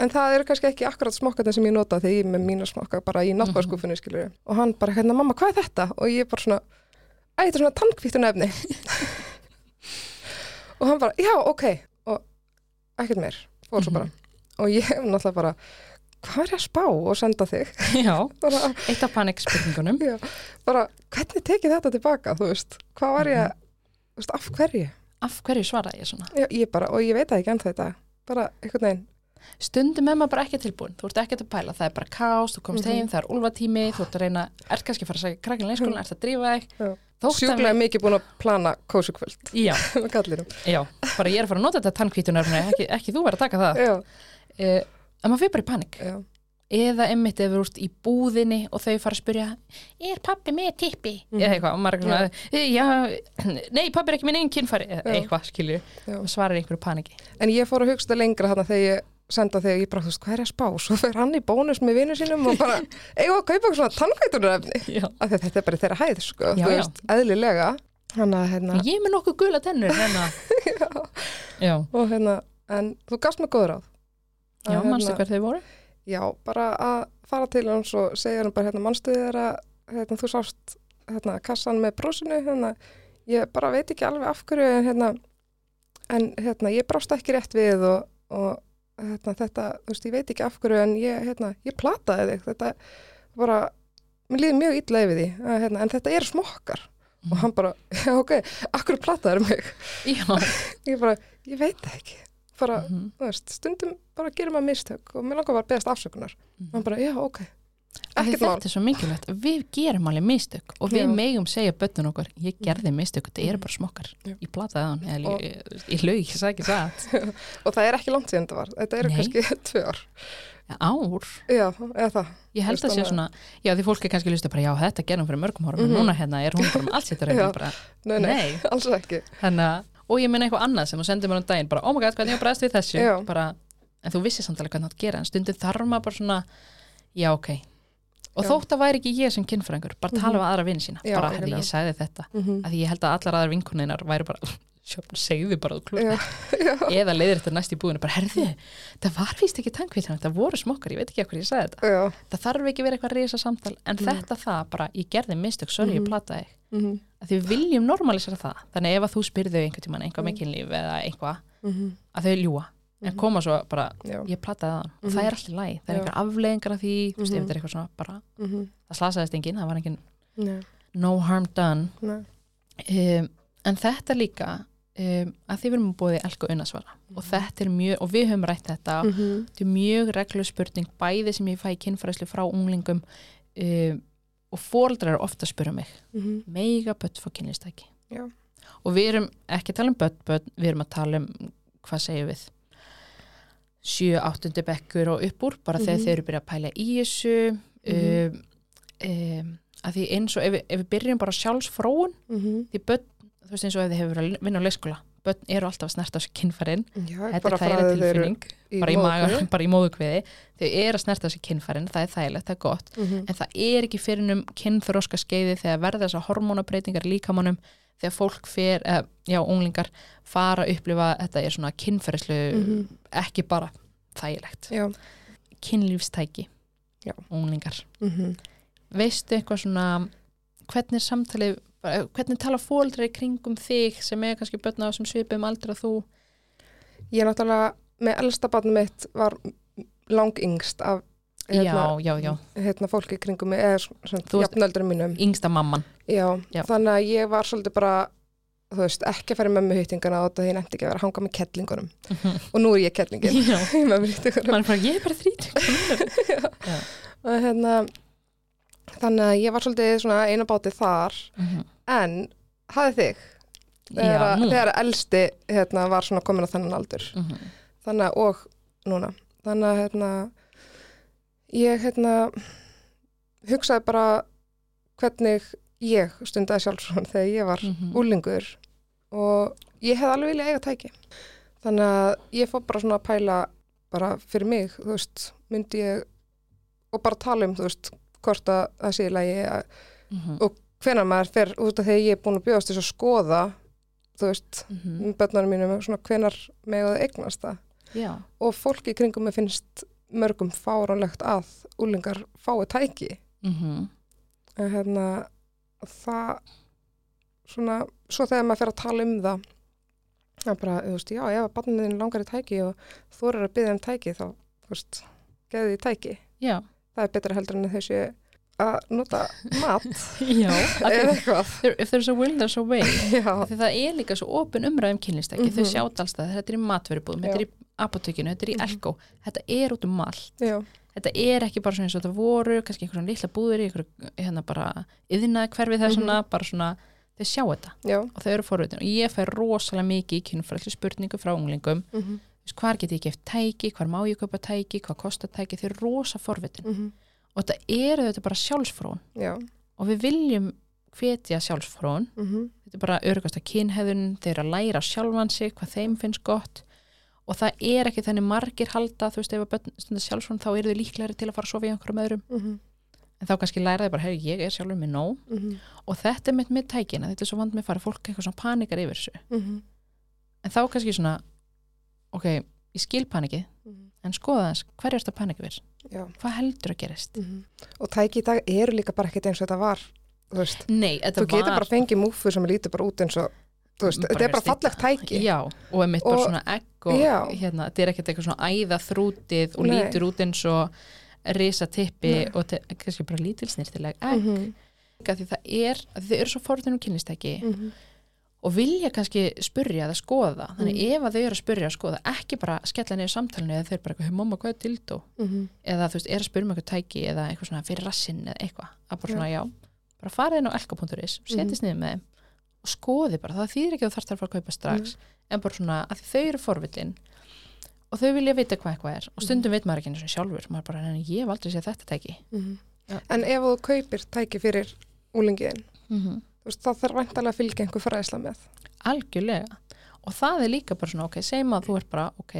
En það eru kannski ekki akkurat smokkarnir sem ég nota þegar ég er með mína smokka bara í náttbárskúfunni, skilur Og hann bara, hérna, mamma, hvað er þetta? Og ég bara svona, æ, þetta er svona tannkvíttun efni. og hann bara, já, ok. Ekkert meir, fór svo bara. Og ég hef náttúrulega bara, hvað er ég að spá og senda þig? Já, bara, eitt af panikspurningunum. bara, hvernig tekið þetta tilbaka, þú veist? Hvað var ég, þú veist, af hverju? Af hverju svaraði ég svona? Já, ég bara, og ég veit ekki ennþá þetta. Bara, einhvern veginn, Stundum er maður bara ekki tilbúin, þú ert ekki að pæla, það er bara kás, þú komst Mhm. heim, það er úlfatími, þú ert að reyna, ert kannski að fara að segja krakkin leikskólan, ert að drífa þig. Sjúklega mikið búin að plana kósukvöld Já, já, bara ég er að fara að nota þetta tannkvítunarfni, ekki, ekki þú verið að taka það. Uh, að maður fyrir bara í panik. já, Eða emmitt ef við ert í búðinni og þau fara að spyrja, er pappi með tippi? Mhm. Eða eitthvað, og maður er eitthvað "Eh, já, nei, pappi er ekki minn einn kynfæri, eða eitthvað, skilju, og svarar einhverju paniki. En ég fór að hugsa þetta lengra þarna þegar ég senda þegar ég bara, þú veist, hvað er að spá? Svo fer hann í bónus með vinnu sínum og bara, við að kaupa svona að þetta er bara í þeirra hæð, sko, Já, þú veist, eðlilega. Hann að, hérna, Ég með nokkuð gula tennur, hérna. já, og hérna, en þú gafst mig góður á. já, mannstu hver þau voru? Já, bara að fara til hans og segja hann bara, hérna, mannstu að, hérna, þú sást, hérna, kassan með brúsinu, hérna, ég bara veit ekki alveg af hverju, en hérna, en hérna, ég brást ekki rétt við og, og hérna, þetta, þú veist, ég veit ekki af hverju, en ég, hérna, ég plataði þig, þetta bara, mér líði mjög illa yfir því, að, hérna, en þetta eru smokkar. Og hann bara, já, ok, akkur plataður mig? Ég bara, ég veit ekki. Bara, Mhm. þú veist, stundum bara gerum maður mistök og mér langar að beðast afsökunar. Mhm. Hann bara, já, ok. Þetta er svo mikilvægt við gerum alveg mistök og við Já. megum segja bönnun okkur, ég gerði mistök þetta eru bara smokkar, ég plataði hann Og- ég, ég sagði ekki satt Og það er ekki langt síðan þetta var. Þetta eru Nei. kannski tvö ár. ár, Já, eða það. ég held að sé svona já því fólk er kannski listið bara, já þetta gerum fyrir mörgum árum en Mhm. núna hérna er hún bara að reyna Já. bara, Nei, nei, nei, alls ekki. þannig að og ég minna eitthvað annað sem þú sendir mér um daginn bara, oh my god, hvernig ég bregðast við þessu bara, en þú vissi samt alveg hvernig það gera en stundum þarf maður bara svona já ok og Já. þótt að væri ekki ég sem kynfræðingur bara tala Mhm. við aðra vinn sína Já, bara, algjörlega. ég sagði þetta Mm -hmm. að ég held að allar aðrar vinkunninar væri bara segðu bara eða leiðir þetta næst í búinu bara herðu, það var víst ekki tankvítan það voru smokkar, ég veit ekki okkur ég sagði þetta já. það þarf ekki verið eitthvað risa samtal en Nei. þetta það bara, ég gerði mistök sorry, ég Mhm. plataði Mm -hmm. að því við viljum normalisera það þannig ef að þú spyrðu einhvern tímann einhvað Mm. kynlíf eða einhvað Mm að þau ljúa en koma svo bara, Já. ég plataði það og Mhm. það er alltaf læg, það er Já. einhver afleðingar af því, þú veist, ef Mhm. þetta er eitthvað svona bara, Mm -hmm. það slasaðist enginn, það var enginn Nei, no harm done um, en þetta líka um, að því við erum búið elka unnasvara og þetta er mjög, og við höfum rætt þetta Mm -hmm. þetta er mjög reglu spurning bæði sem ég fæ kynfræðslu frá unglingum um, og fóldrar ofta spura mig Mm -hmm. mega börn fá kynlistæki og við erum ekki að tala um börn, börn við erum að tala um, hvað segjum við 7-8. bekkur og upp úr bara þegar Mhm. þeir eru byrjað að pæla í þessu Mhm. um, um, að því eins og ef, ef við byrjum bara sjálfsfróun Mm -hmm. því börn, þú veist eins og ef þið hefur verið að vinna á leikskóla börn eru alltaf að snerta þessu kynfærin Já, þetta er frá þægileg því þeir eru tilfinning bara í maga, bara í móðukviði þau eru að snerta þessu kynfærin, það er þægilegt, það er gott Mhm. en það er ekki fyrir um kynþróska skeiði þegar verða þessar hormónabreitingar í líkamannum þegar fólk fer, eða, já, unglingar fara að upplifa, þetta er svona kynferðislu, Mhm. ekki bara þægilegt, Já. kynlífstæki Já. unglingar Mm veistu eitthvað svona hvernig samtalið, hvernig tala í kringum þig sem er kannski börna á sem svipum aldrei að þú Ég náttúrulega, með elsta barn mitt var lang yngst af já, já, já, hérna fólki kringum mig, eða svona Þú veist- jafnöldur mínum. yngsta mamman. Já, Já. þannig að ég var svolítið bara, þú veist, ekki að fara með með hýttingana og því ég nefndi ekki að vera að hanga með kettlingunum. Og nú er ég kettlingin í mann bara, ég er bara þrítug Og hérna, þannig að ég var svolítið svona eina báti þar. Mhm. en hafið þig? Þegar, Já, þegar elsti hérna, var svona komin á þennan aldur. Mhm. þannig að og núna. Þannig að hérna ég hérna hugsaði bara hvernig ég stundaði sjálfsvon þegar ég var Mhm. úlingur og ég hef alveg viljað eiga tæki þannig að ég fór bara svona að pæla bara fyrir mig, þú veist myndi ég og bara tala um, þú veist hvort að það sé í lagi að Mhm. Og hvenær maður fer út af þegar ég er búin að bjóðast þess að skoða þú veist, Mhm. börnunum mínum svona hvenar með að eignast það Já, og fólki í kringum mig finnst mörgum fáránlegt að úlingar fái tæki. Mhm. en hérna það svona, svo þegar maður fer að tala um það það er bara, þú veist, já, ef að barniðin langar í tæki og þú er að byggja um tæki þá, þú veist, geði því tæki. Já, það er betra heldur en þessi að nota mat já eða eitthvað. There- If there's a will, there's a way það er líka svo opin umræðum kynlistæki þau Mhm. sjátt alls það, þetta er í matverubúðum þetta er í apotekinu, þetta er í Mhm. elko. Þetta er út um allt. Já, þetta er ekki bara svona eins og þetta voru kannski einhverjum litla búður í hérna bara yðnaði hverfi það Mhm. svona bara svona, þau sjá þetta. Já. Og þau eru forvitin. Og ég fær rosalega mikið í kynfræðslu spurningu frá unglingum. Mm -hmm. Hvar get ég geft tæki, hvar má ég kaupa tæki? Hvað kostar tæki, þau eru rosa forvitin. Mhm. og þetta eru þetta bara sjálfsfrón já. Og við viljum hvetja sjálfsfrón mm þetta er bara örugasta kynheðun þeir eru að læra sjálfan sig, hvað þeim finnst gott og það er ekki þannig margir halda, þú veist, ef að börn stundar sjálfsfrón þá eru þau líklegri til að fara að sofa í einhverjum öðrum. -hmm. en þá kannski læra þau bara, hei, ég er sjálfur með nóg. Mm og þetta er mitt með tækina, þetta er svo vand með fara fólk eitthvað svona panikar yfir þessu. -hmm. en þá kannski svona, ok ég skil panikið, en skoða þess hver er þetta panik yfir, hvað heldur að gerist? Mm og tæki í dag eru líka bara ekkert eins og þetta var þú veist, nei, þú getur bara fengið múfu sem lítur bara út eins og veist, þetta er bara fallegt tæki já, og einmitt bara Og- svona egg og hérna, þetta er ekkert eitthvað svona æða þrútið og Nei. lítur út eins og risa tippi Nei. og kannski bara lítilsnýrtileg egg mm -hmm. því það er, þau eru svo fórðin um kynlistæki Mm -hmm. og vilja kannski spurja eða skoða þannig Mm. ef að þau eru að spurja að skoða ekki bara skella niður samtalinu eða þau eru bara eitthvað, "Hey, mamma hvað er dildó Mhm. eða þú veist, er að spurja um eitthvað tæki eða eitthvað svona fyrir rassinn eða eitthvað að bara svona já, bara farið inn á elka.is setjast niður með þeim og skoði bara, það þýðir ekki að þú þarft að fara að kaupa strax en bara svona að þau eru forvillin og þau vilja vita hvað eitthvað er og stundum veit maður ekki eins og sjálfur maður bara, en ég hef aldrei séð þetta tæki Já. en ef þú kaupir tæki fyrir úlingiðin, mm -hmm. þá þarf væntalega að fylgja einhver fræðisla með algjörlega og það er líka bara svona, ok, segjum að þú ert bara, ok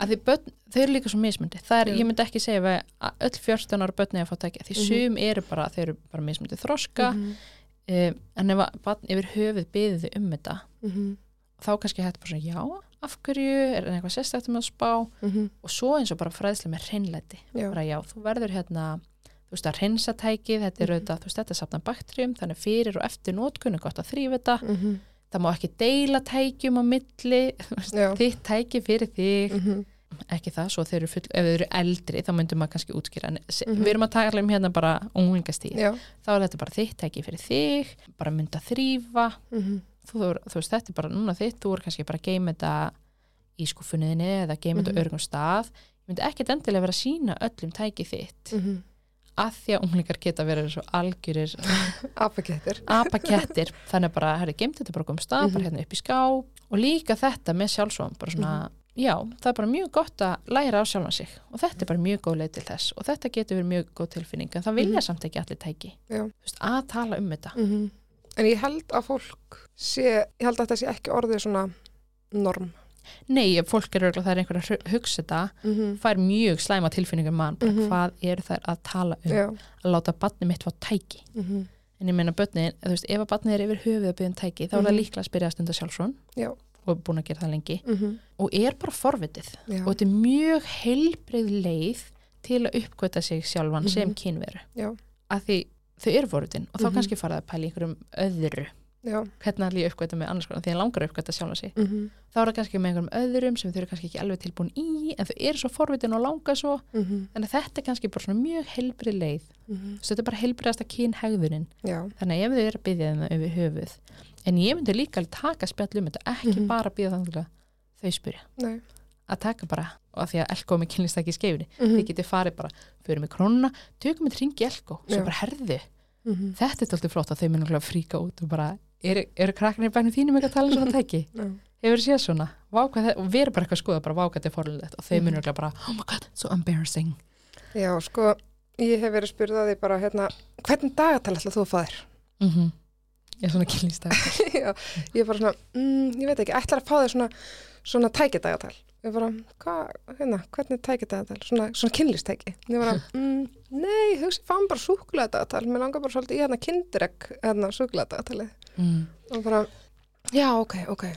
að því börn, þau eru líka svo mismundi það er, ég myndi ekki segja að öll 14 ára börni að fá tæki, því Mhm. sum eru bara þau eru bara mismundi þroska -hmm. Um, en ef barn yfir höfuð byði þau um þetta Mm -hmm. þá kannski hægt bara svona, já, af hverju? Er eitthvað sérstætt um að spá? Og svo eins og bara fræðslega með já, bara já, þú verður hérna þú veist að hreinsa tækið, þetta er Mhm. auðvitað þú veist þetta er safna bakterjum, þannig fyrir og eftir nótkunni gott að þrýfa þetta, mm það má ekki deila tækjum á milli, þitt tæki fyrir þig, Mm ekki það svo þeir eru full, ef þau eru eldri þá myndum maður kannski útskýra, en se- Mhm. við erum að tala um hérna bara unglingastíð, þá er þetta bara þitt tæki fyrir þig, bara mynda þrýfa Mm þú, þú, þú veist, þetta er bara núna þitt, þú er kannski bara að geima þetta í skuffunniðinni eða geima Mhm. þetta örgum stað. Ég myndi ekkert endilega vera að sína öllum tæki þitt. -hmm. að því að unglingar geta verið svo algjörir apakettir. apakettir. Þannig bara, herri, geimt þetta bara um stað Mhm. bara hérna upp í ská og líka þetta með sjálfsvon bara svona, já, það er bara mjög gott að læra á sjálfan sig og þetta er bara mjög góð leið til þess og þetta getur verið mjög góð tilfinning en það vilja Mhm. samt ekki allir tæki veist, að tala um þetta -hmm. en ég held að fólk sé, ég held að þetta sé ekki orðið svona norm nei, fólk er örgulega það er einhver að hu- hugsa þetta mm -hmm. fær mjög slæma tilfinningum mann, bara Mhm. hvað eru þær að tala um já að láta barni mitt fá tæki mm en ég meina börnin, þú veist, ef að barni er yfir höfuð að byggja um tæki, þá er það Mhm. líklega að spyrja að stunda sjálfsvon Já. Og búin að gera það lengi -hmm. og er bara forvitið já. og þetta er mjög heilbrið leið til að uppgöta sig sjálfan sem Mhm. kynveru Já. að því þau eru forvitin og þá Mhm. kannski fara það að pæla í einhverjum öðru já hvernig allir ég uppgöta með annars konar því að langar að uppgöta sjálfan sig mm þá er það kannski með einhverjum öðrum sem þau eru kannski ekki alveg tilbúin í en þau eru svo forvitin og langa svo -hmm. þannig að þetta er kannski bara svona mjög heilbrið leið Mm Svo þetta er bara heilbriðasta kynhegðunin já þannig að ef þau eru að byggja þeim yfir höfuð en ég myndi líka alveg taka spjall um þetta ekki Mhm. bara byggja þannig að þau spyrja Nei. að taka bara og að því að Elko er með kynlistæki í skeifinni Mhm. þið getið farið bara, fyrir með krónuna tökum við ringi Elko, svo Já. bara herðu Mhm. þetta er alltaf flott að þau munum fríka út og bara, eru, eru krakkarnir bænum þínum ekki að tala um svona tæki? Hefur séð svona? Vá, hvað það, og við erum bara eitthvað að skoða bara vákað til forlulegt og þau Mhm. munum bara, oh my god, so embarrassing Já, sko, ég hef verið spurð að því bara, hérna, hvernig dagatal ætla þú að fá er svona kynlistæki Já, ég er bara svona, mm, ég veit ekki, ætlar að fá þér svona, svona tækidagatal. Ég bara, hvað, hérna, hvernig tækidagatal? Svona, svona kynlistæki. Ég bara, mm, nei, hugsi, fáum bara súkuladagatal. Mér langar bara svolítið í hérna kindirek, hérna, súkuladagatalið. mm. Og bara, já, ok, ok.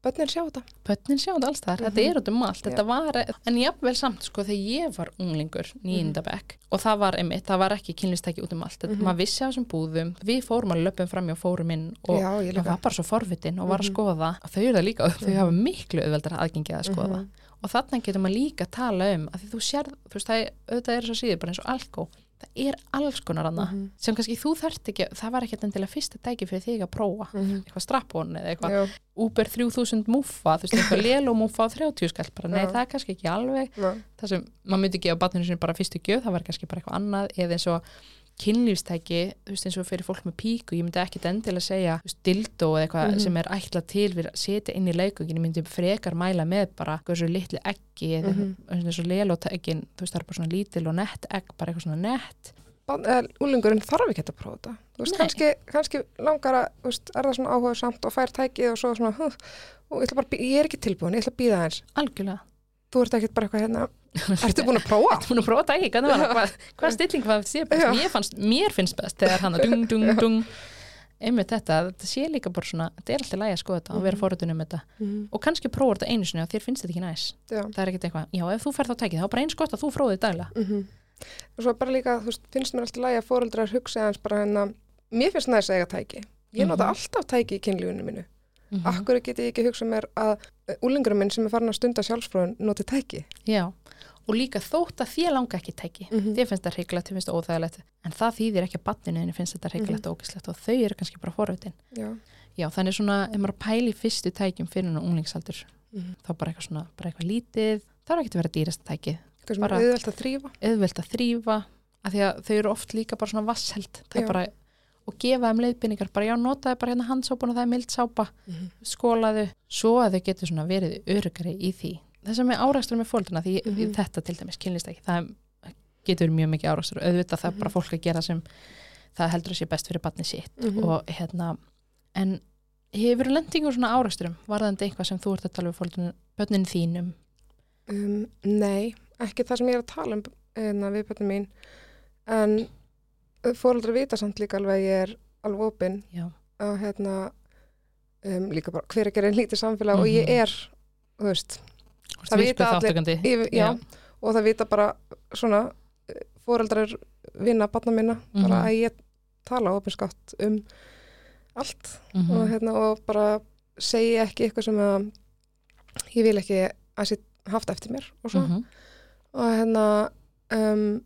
Bönnin sjá þetta. Pötnin sjá þetta alls þar, þetta Mhm. er út um allt þetta var, en jafnvel samt sko þegar ég var unglingur, nýjindabæk og það var einmitt, það var ekki kynlistæki út um allt þetta, Mhm. maður vissi á þessum búðum, við fórum að löpum fram hjá fórum inn og líka. var bara svo forvitin og var að Mhm. skoða þau eru það líka, þau Mhm. hafa miklu auðveldar aðgengið að skoða Mhm. og þarna getur maður líka að tala um að því þú sér, þú veist, það er, auðvitað er svo síður bara eins og alkó, það er alls konar annað Mhm. sem kannski þú þarft ekki, það var ekkert endilega fyrsta dæki fyrir þig að prófa. Mhm. eitthvað strappón eða eitthvað. Uber 3000 múfa, þú veist, eitthvað lelo múfa á 30 skall, bara. Nei, það er kannski ekki alveg. Já, það sem maður myndi gefa batninu sinni bara fyrstu gjöf, það var kannski bara eitthvað annað eða eins og kynlífstæki þú veist, eins og fyrir fólk með píku, ég myndi ekkit endilega segja, þú veist, dildó eða eitthvað Mhm. sem er ætlað til fyrir að setja inn í leikungin ég myndi frekar mæla með bara eitthvað svo litli eggi eða Mhm. eitthvað eins og lelotækin, þú veist, það er bara svona lítil og nett egg, bara eitthvað svona nett úlingurinn þarf ekki að prófa þetta. Þú veist, kannski, kannski langar að, veist, er það svona áhuga samt og fær tækið og svo svona, og ég bara, ég er ekki tilbúin, ég ætla að býða eins. algjörlega Þú ert ekkert bara eitthvað hérna, ertu búin að prófa? Hún er prófa dæki, hvernig var það? Hvað, hvað stilling þetta sé best? Mér, fannst, mér finnst best þegar hann að dung, dung, dung einmitt þetta, þetta sé líka bara svona þetta er alltaf lægi að skoða þetta og vera Mhm. forutun um þetta og kannski prófa þetta einu sinni og þér finnst þetta ekki næs Já. það er ekkert eitthvað, já ef þú ferð á tækið þá er bara eins gott að þú fróðið daglega Mm Og svo bara líka, þú finnst mér alltaf lægi að fóreldrar hugsa eins bara hérna, mér finnst næst að eiga tæki. Ég nota Mhm. alltaf tæki í kynlífunum mínu. Mhm. Akkur get ég ekki hugsað mér að úlingurum minn sem er farin að stunda sjálfsfróðun noti tæki. já, og líka þótt að þér langa ekki tæki Mhm. þér finnst þetta hryggilegt, þér finnst þetta óþægilegt en það þýðir ekki að banninu þínu finnst þetta hryggilegt og ógislegt og þau eru kannski bara forvitin Já. já, þannig svona, ef maður pæli fyrstu tækjum fyrir hennar unglingsaldur Mhm. þá bara eitthvað svona, bara eitthvað lítið það er ekki að vera dýrasta tækið Eitthvað sem er auðvelt að þrýfa. auðvelt að þrýfa af því að þau eru oft líka bara svona vassheld það er bara, og gefa þeim leiðbynningar bara já, notaði bara hérna handsópun og það er mild sápa. Skólaðu, svo að þau getur svona verið örugari í því. Það sem er árækstur með fólkina, því Mhm. þetta til dæmis kynlist ekki, það getur mjög mikið árækstur, auðvitað það er bara fólk að gera sem það heldur að sé best fyrir batni sitt. Mhm. og hérna en hefur lendingur svona áræksturum varðandi eitthvað sem þú ert að tala við fólkinu bönnin þínum? Um, nei, ekki það sem ég er að tala um hérna, við bönnum mín. En fóreldrar vita samt líka alveg að ég er alveg opinn já, að hérna um, líka bara hver ekki er einn lítið samfélag og ég Mhm. er, þú veist Það virku vita allir- ég, já, og það vita bara svona fóreldrar vinna barna minna, bara Mhm. að ég tala opinskátt um allt Mhm. og, hérna, og bara segi ekki eitthvað sem að ég vil ekki að sé haft eftir mér og svo Mhm. og hérna um,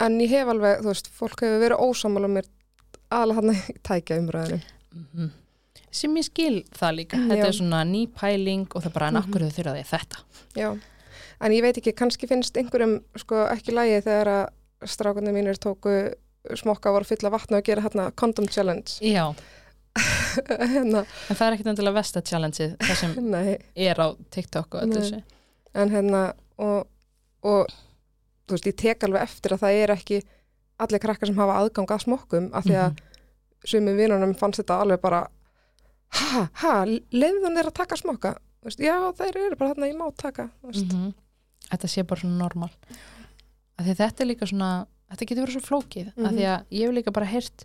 en ég hef alveg, þú veist, fólk hefur verið ósámála mér aðalega hann í tækja umræðinu Mhm. sem ég skil það líka. Já. þetta er svona ný pæling og það bara en Mhm. akkur þau þurfa því þetta? Já, en ég veit ekki, kannski finnst einhverjum sko ekki lægi þegar að strákunni mínir tóku smokka var að fylla vatna og gera hérna condom challenge. Já, hérna, en það er ekkert endilega vesta challengeið það sem er á TikTok og öllu þessu. En hérna og, og þú veist, ég tek alveg eftir að það er ekki allir krakkar sem hafa aðgang að smokkum af því að Mhm. sumið vinunum fannst þetta alveg bara ha, ha, leiðun er að taka smokka Þú veist, já, þeir eru bara þarna, ég má taka þú veist. Mhm. þetta sé bara svona normal af því að þetta er líka svona þetta getur verið svo flókið af Mhm. því að ég hef líka bara heyrt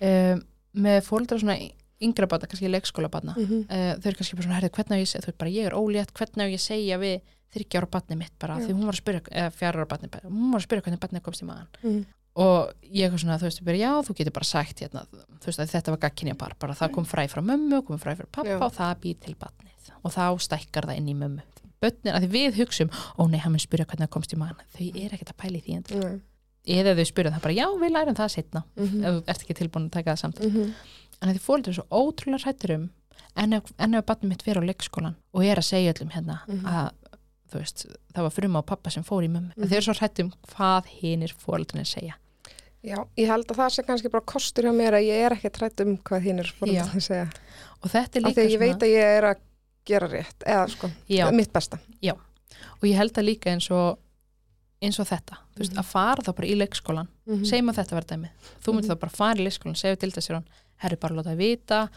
um, með fóldra svona yngra barna, kannski leikskóla barna Mhm. uh, þau eru kannski bara svona, herrið, hvernig á ég segja þú veit bara, ég er ólétt, hvernig á ég segja við þryggja ára barni mitt bara, því hún var að spyrja ára barni, bara, hún var að spyrja hvernig barni komst í maðan Mhm. og ég er svona, þú veist, bara, já, þú getur bara sagt hérna, þú veist, að þetta var gagkinja par bara það kom fræ frá mömmu, kom fræ frá pappa Já. og það býr til barnið og þá stækkar það inn í mömmu börnin, að því við hugsum, ó nei, hann mun spyrja hvernig það komst í maðan, þau er ekkert að pæli því endur. Nei. eða þau spyrja það bara, já, við lærum það setna Mhm. ef þú ert ekki tilbúin að taka það samt Mhm. en að því fólk svo ótrúlega hrættur um en ef, barnið mitt fyrir á leikskólan og er að segja öllum hérna Mhm. að þú veist, það var frum á pappa sem fór í mömmu, Mhm. þau eru svo hrættum hvað hinir fóreldrinni segja Já, ég held að það sé kannski bara kostur hjá mér að ég er ekki trætt um hvað Já. fórhaldið að segja. og þetta er líka því að ég veit að ég er að gera rétt, eða sko, já, mitt besta. og ég held að líka eins og eins og þetta, þú veist, Mhm. að fara þá bara í leikskólan Mm segjum að þetta var dæmi þú myndir Mhm. þá bara fara í leikskólan, segja til þess að herri bara láta það vita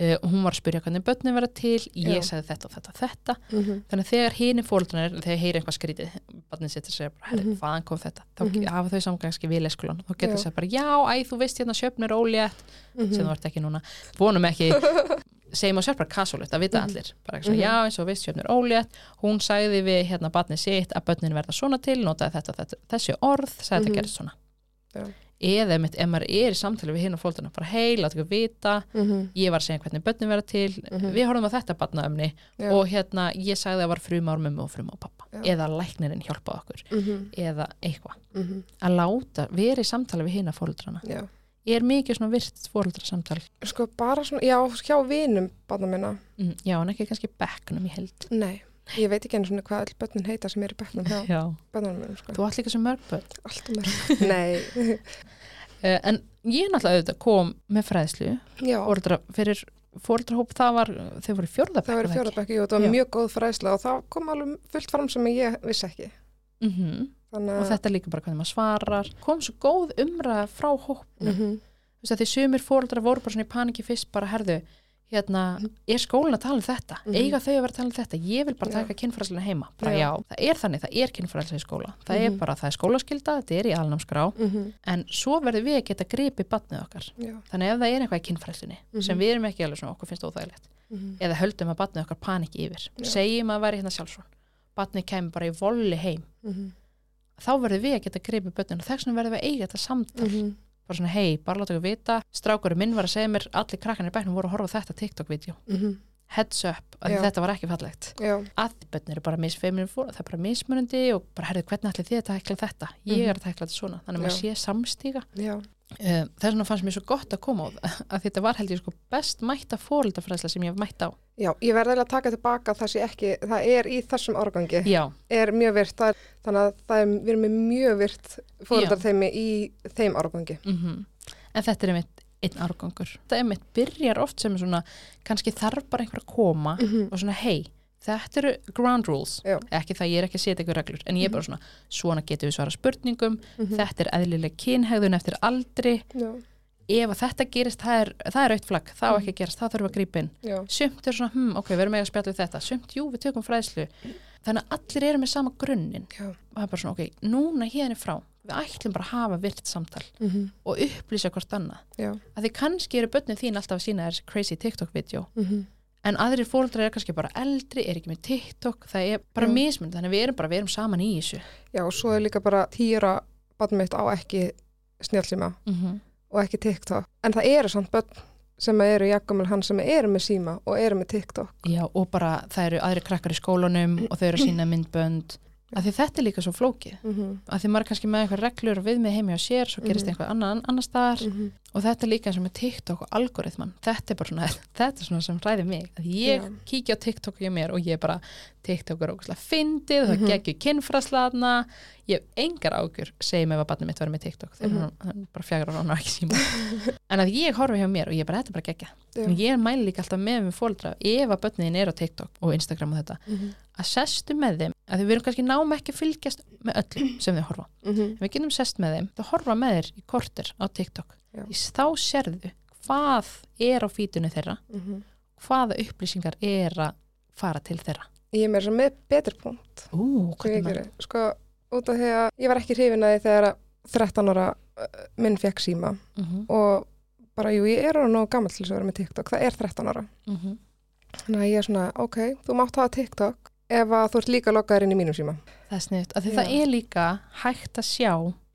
uh, og hún var að spyrja hvernig börnin vera til ég Já. sagði þetta og þetta og þetta -hmm. þannig að þegar hini fólkdrarnir, þegar heyri eitthvað skrítið barnin að segja bara, herri, Mhm. hvaðan kom þetta þá Mhm. hafa þau samgangski við leikskólan þá getur þess að bara, já, æ, þú veist hérna sjöfn er ólétt, Mhm. sem þú ert ekki núna vonum ekki, segjum að sjöfn bara kassulegt, það vita Mhm. allir, bara ekki Mhm. já, eins og veist sjöfn er ólétt, hún sagði við hérna barnið sitt að börnin verða svona til notaði þetta, þetta þessi orð, sagði þetta Já. Eða einmitt, ef maður er í samtali við hinn og fólkdrarna, bara hei, láta ekki vita Mhm. ég var að segja hvernig börnin verða til Mhm. við horfum á þetta barnaöfni Já. og hérna ég sagði að það var frum ár mömmu og frum á pappa Já. eða læknirinn hjálpaði okkur Mhm. eða eitthvað Mhm. að láta, vera í samtali við hina fóreldrana Já. er mikið svona virt fóreldrasamtal Sko bara svona, já, hjá vinum barna minna. mm, já, en ekki kannski bekknum í held Nei, ég veit ekki einu svona hvað öll börnin heita sem er í bekknum hjá já. börnunum sko. þú allt líka sem mörg börn Allt um mér. Nei, uh, en ég náttúrulega auðvitað kom með fræðslu já, fóreldra, fyrir fóreldrahóp það var, þau voru fjórðabekk það var í fjórðabekki og það var Já. mjög góð fræðsla og það kom alveg fullt fram sem ég vissi ekki. mm Þannig og þetta er líka bara hvernig maður svarar kom svo góð umræða frá hópnum Mhm. þú veist að því sumir fóreldrar voru bara svona í paniki fyrst bara herðu hérna, er skólinn að tala um þetta Mhm. eiga þau að vera að tala um þetta, ég vil bara taka kynfræðsluna heima, bara já. Já. það er þannig það er kynfræðsla í skóla, það er Mhm. bara það er skólaskylda, þetta er í alnámskrá Mhm. en svo verður við að geta gripið batnið okkar, Já. þannig ef það er eitthvað í kynfræðslunni Mhm. sem við erum ekki alveg svona okkur finnst óþægilegt, Mhm. eða höldum að batnið okkar paniki yfir, Já. segjum að væri hérna sjálfsvon batnið kemur bara í volli heim þá verður við að geta gripið bötnin og þess vegna verður við að eiga þetta samtal Mhm. Bara svona hei, bara láta okkur vita. Strákurinn minn var að segja mér, allir krakkarnir í bæknum voru að horfa þetta TikTok-vídeó, Mhm. heads up að þetta var ekki fallegt. Að bötnir eru bara misfeiminu fór það er bara mismunandi og bara herðu hvernig allir þið að tækla þetta? Ég Mhm. er að tækla þetta svona, þannig að maður sé samstíga. Já. Uh, þess vegna fannst mér svo gott að koma á það að þetta var held ég sko best mætta fóröldafræðsla sem ég hef mætt á. Já, ég verði eiginlega að taka tilbaka það sé ekki, það er í þessum árgangi, já, er mjög virt, er, þannig að það er, við erum með mjög virt fóröldarþeimi í þeim árgangi. mm en þetta er einmitt einn árgangur. Þetta einmitt byrjar oft sem svona kannski þarf bara einhver að koma Mhm. og svona hei, þetta eru ground rules. Já. ekki það ég er ekki að setja ykkur reglur en ég er bara svona, svona getur við svara spurningum. Mhm. þetta er eðlileg kynhegðun eftir aldri. Já, ef þetta gerist, það er, það er aukt flagg það á Mhm. ekki að gerast, það þurfum við að grípa inn. Sumt er svona, hm, ok, við erum með að spjalla við þetta. Sumt, jú, við tökum fræðslu. Þannig að allir eru með sama grunninn. Já. og það er bara svona, ok, núna hérna frá við ætlum bara að hafa virt samtal Mhm. og upplýsa hvort annað. Já. að því kannski eru börnin þín alltaf að sína en aðrir fóldrar eru kannski bara eldri er ekki með TikTok, það er bara mismund þannig við erum bara, við erum saman í þessu Já, og svo er líka bara týra barn mitt á ekki snjálfsíma mm -hmm. og ekki TikTok. En það eru samt börn sem eru jakkamil hann sem eru með síma og eru með TikTok. Já, og bara það eru aðri krakkar í skólanum og þau eru að sína myndbönd að því þetta er líka svo flókið Mm að því maður er kannski með eitthvað reglur og við með heimi á sér svo gerist Mhm. eitthvað annan, annar staðar -hmm. og þetta er líka eins og með TikTok og algoritman þetta er bara svona, þetta er svona sem hræði mig að ég Já. kíkja á TikTok og ég mér og ég bara, TikTok er ógustlega fyndið og það Mhm. geggjur kynfraslaðna ég hef engar ágjur segjum ef að barnið mitt verður með TikTok þegar Mhm. hann hann bara fjagra rána og ekki síma en að ég horfi hjá mér og ég bara, þetta er bara geggja og ég mæli líka alltaf með með fóldra ef að börnin er á TikTok og Instagram og þetta -hmm. að sestu með þeim að við erum kannski náum ekki að fylgjast með öllum sem þau horfa Mhm. ef við getum sest með þeim, þá horfa með þeir í korter á TikTok, þá sérðu hvað er á fítunni þeirra Mhm. hvaða upplýsingar er að fara til þeirra Ég er að með betri punkt. Ú, hvernig geri? Sko, út af því að ég var ekki hrifin að því þegar að 13 ára uh, minn fekk síma mm -hmm, og bara, jú, ég er alveg nóg gammal til þess að vera með TikTok. Það er 13 ára. mhm. Þannig að ég er svona, ok, þú mátt hafa TikTok ef að þú ert líka lokaður inn í mínum síma. það er sniðt, af því Já. það er líka hægt að sjá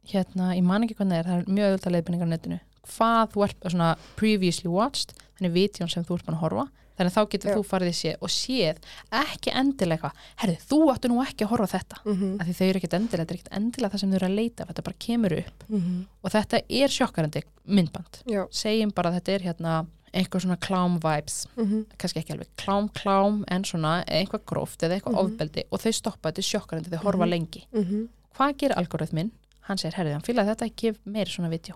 hérna, ég man ekki hvernig það er, það er mjög öðvitað leiðbynningar á netinu, hvað þú ert svona previously watched, þannig vídjón sem þú ert búin að horfa, þannig þá getur Já. þú farið í séð og séð ekki endilega eitthvað, herri, þú áttu nú ekki að horfa þetta Mm -hmm. af því þau eru ekkert endilega, þetta er ekkert endilega það sem þau eru að leita þetta bara kemur upp Mm -hmm. og þetta er sjokkarandi myndband Já, segjum bara að þetta er hérna eitthvað svona klám vibes mhm, kannski ekki alveg klám klám en svona eitthvað gróft eða eitthvað Mhm. ofbeldi og þau stoppa þetta sjokkarandi, þau horfa Mhm. lengi mhm, hvað gerir algoritminn? Hann segir, herrið, hann fýlaði þetta ekki meira svona vídeo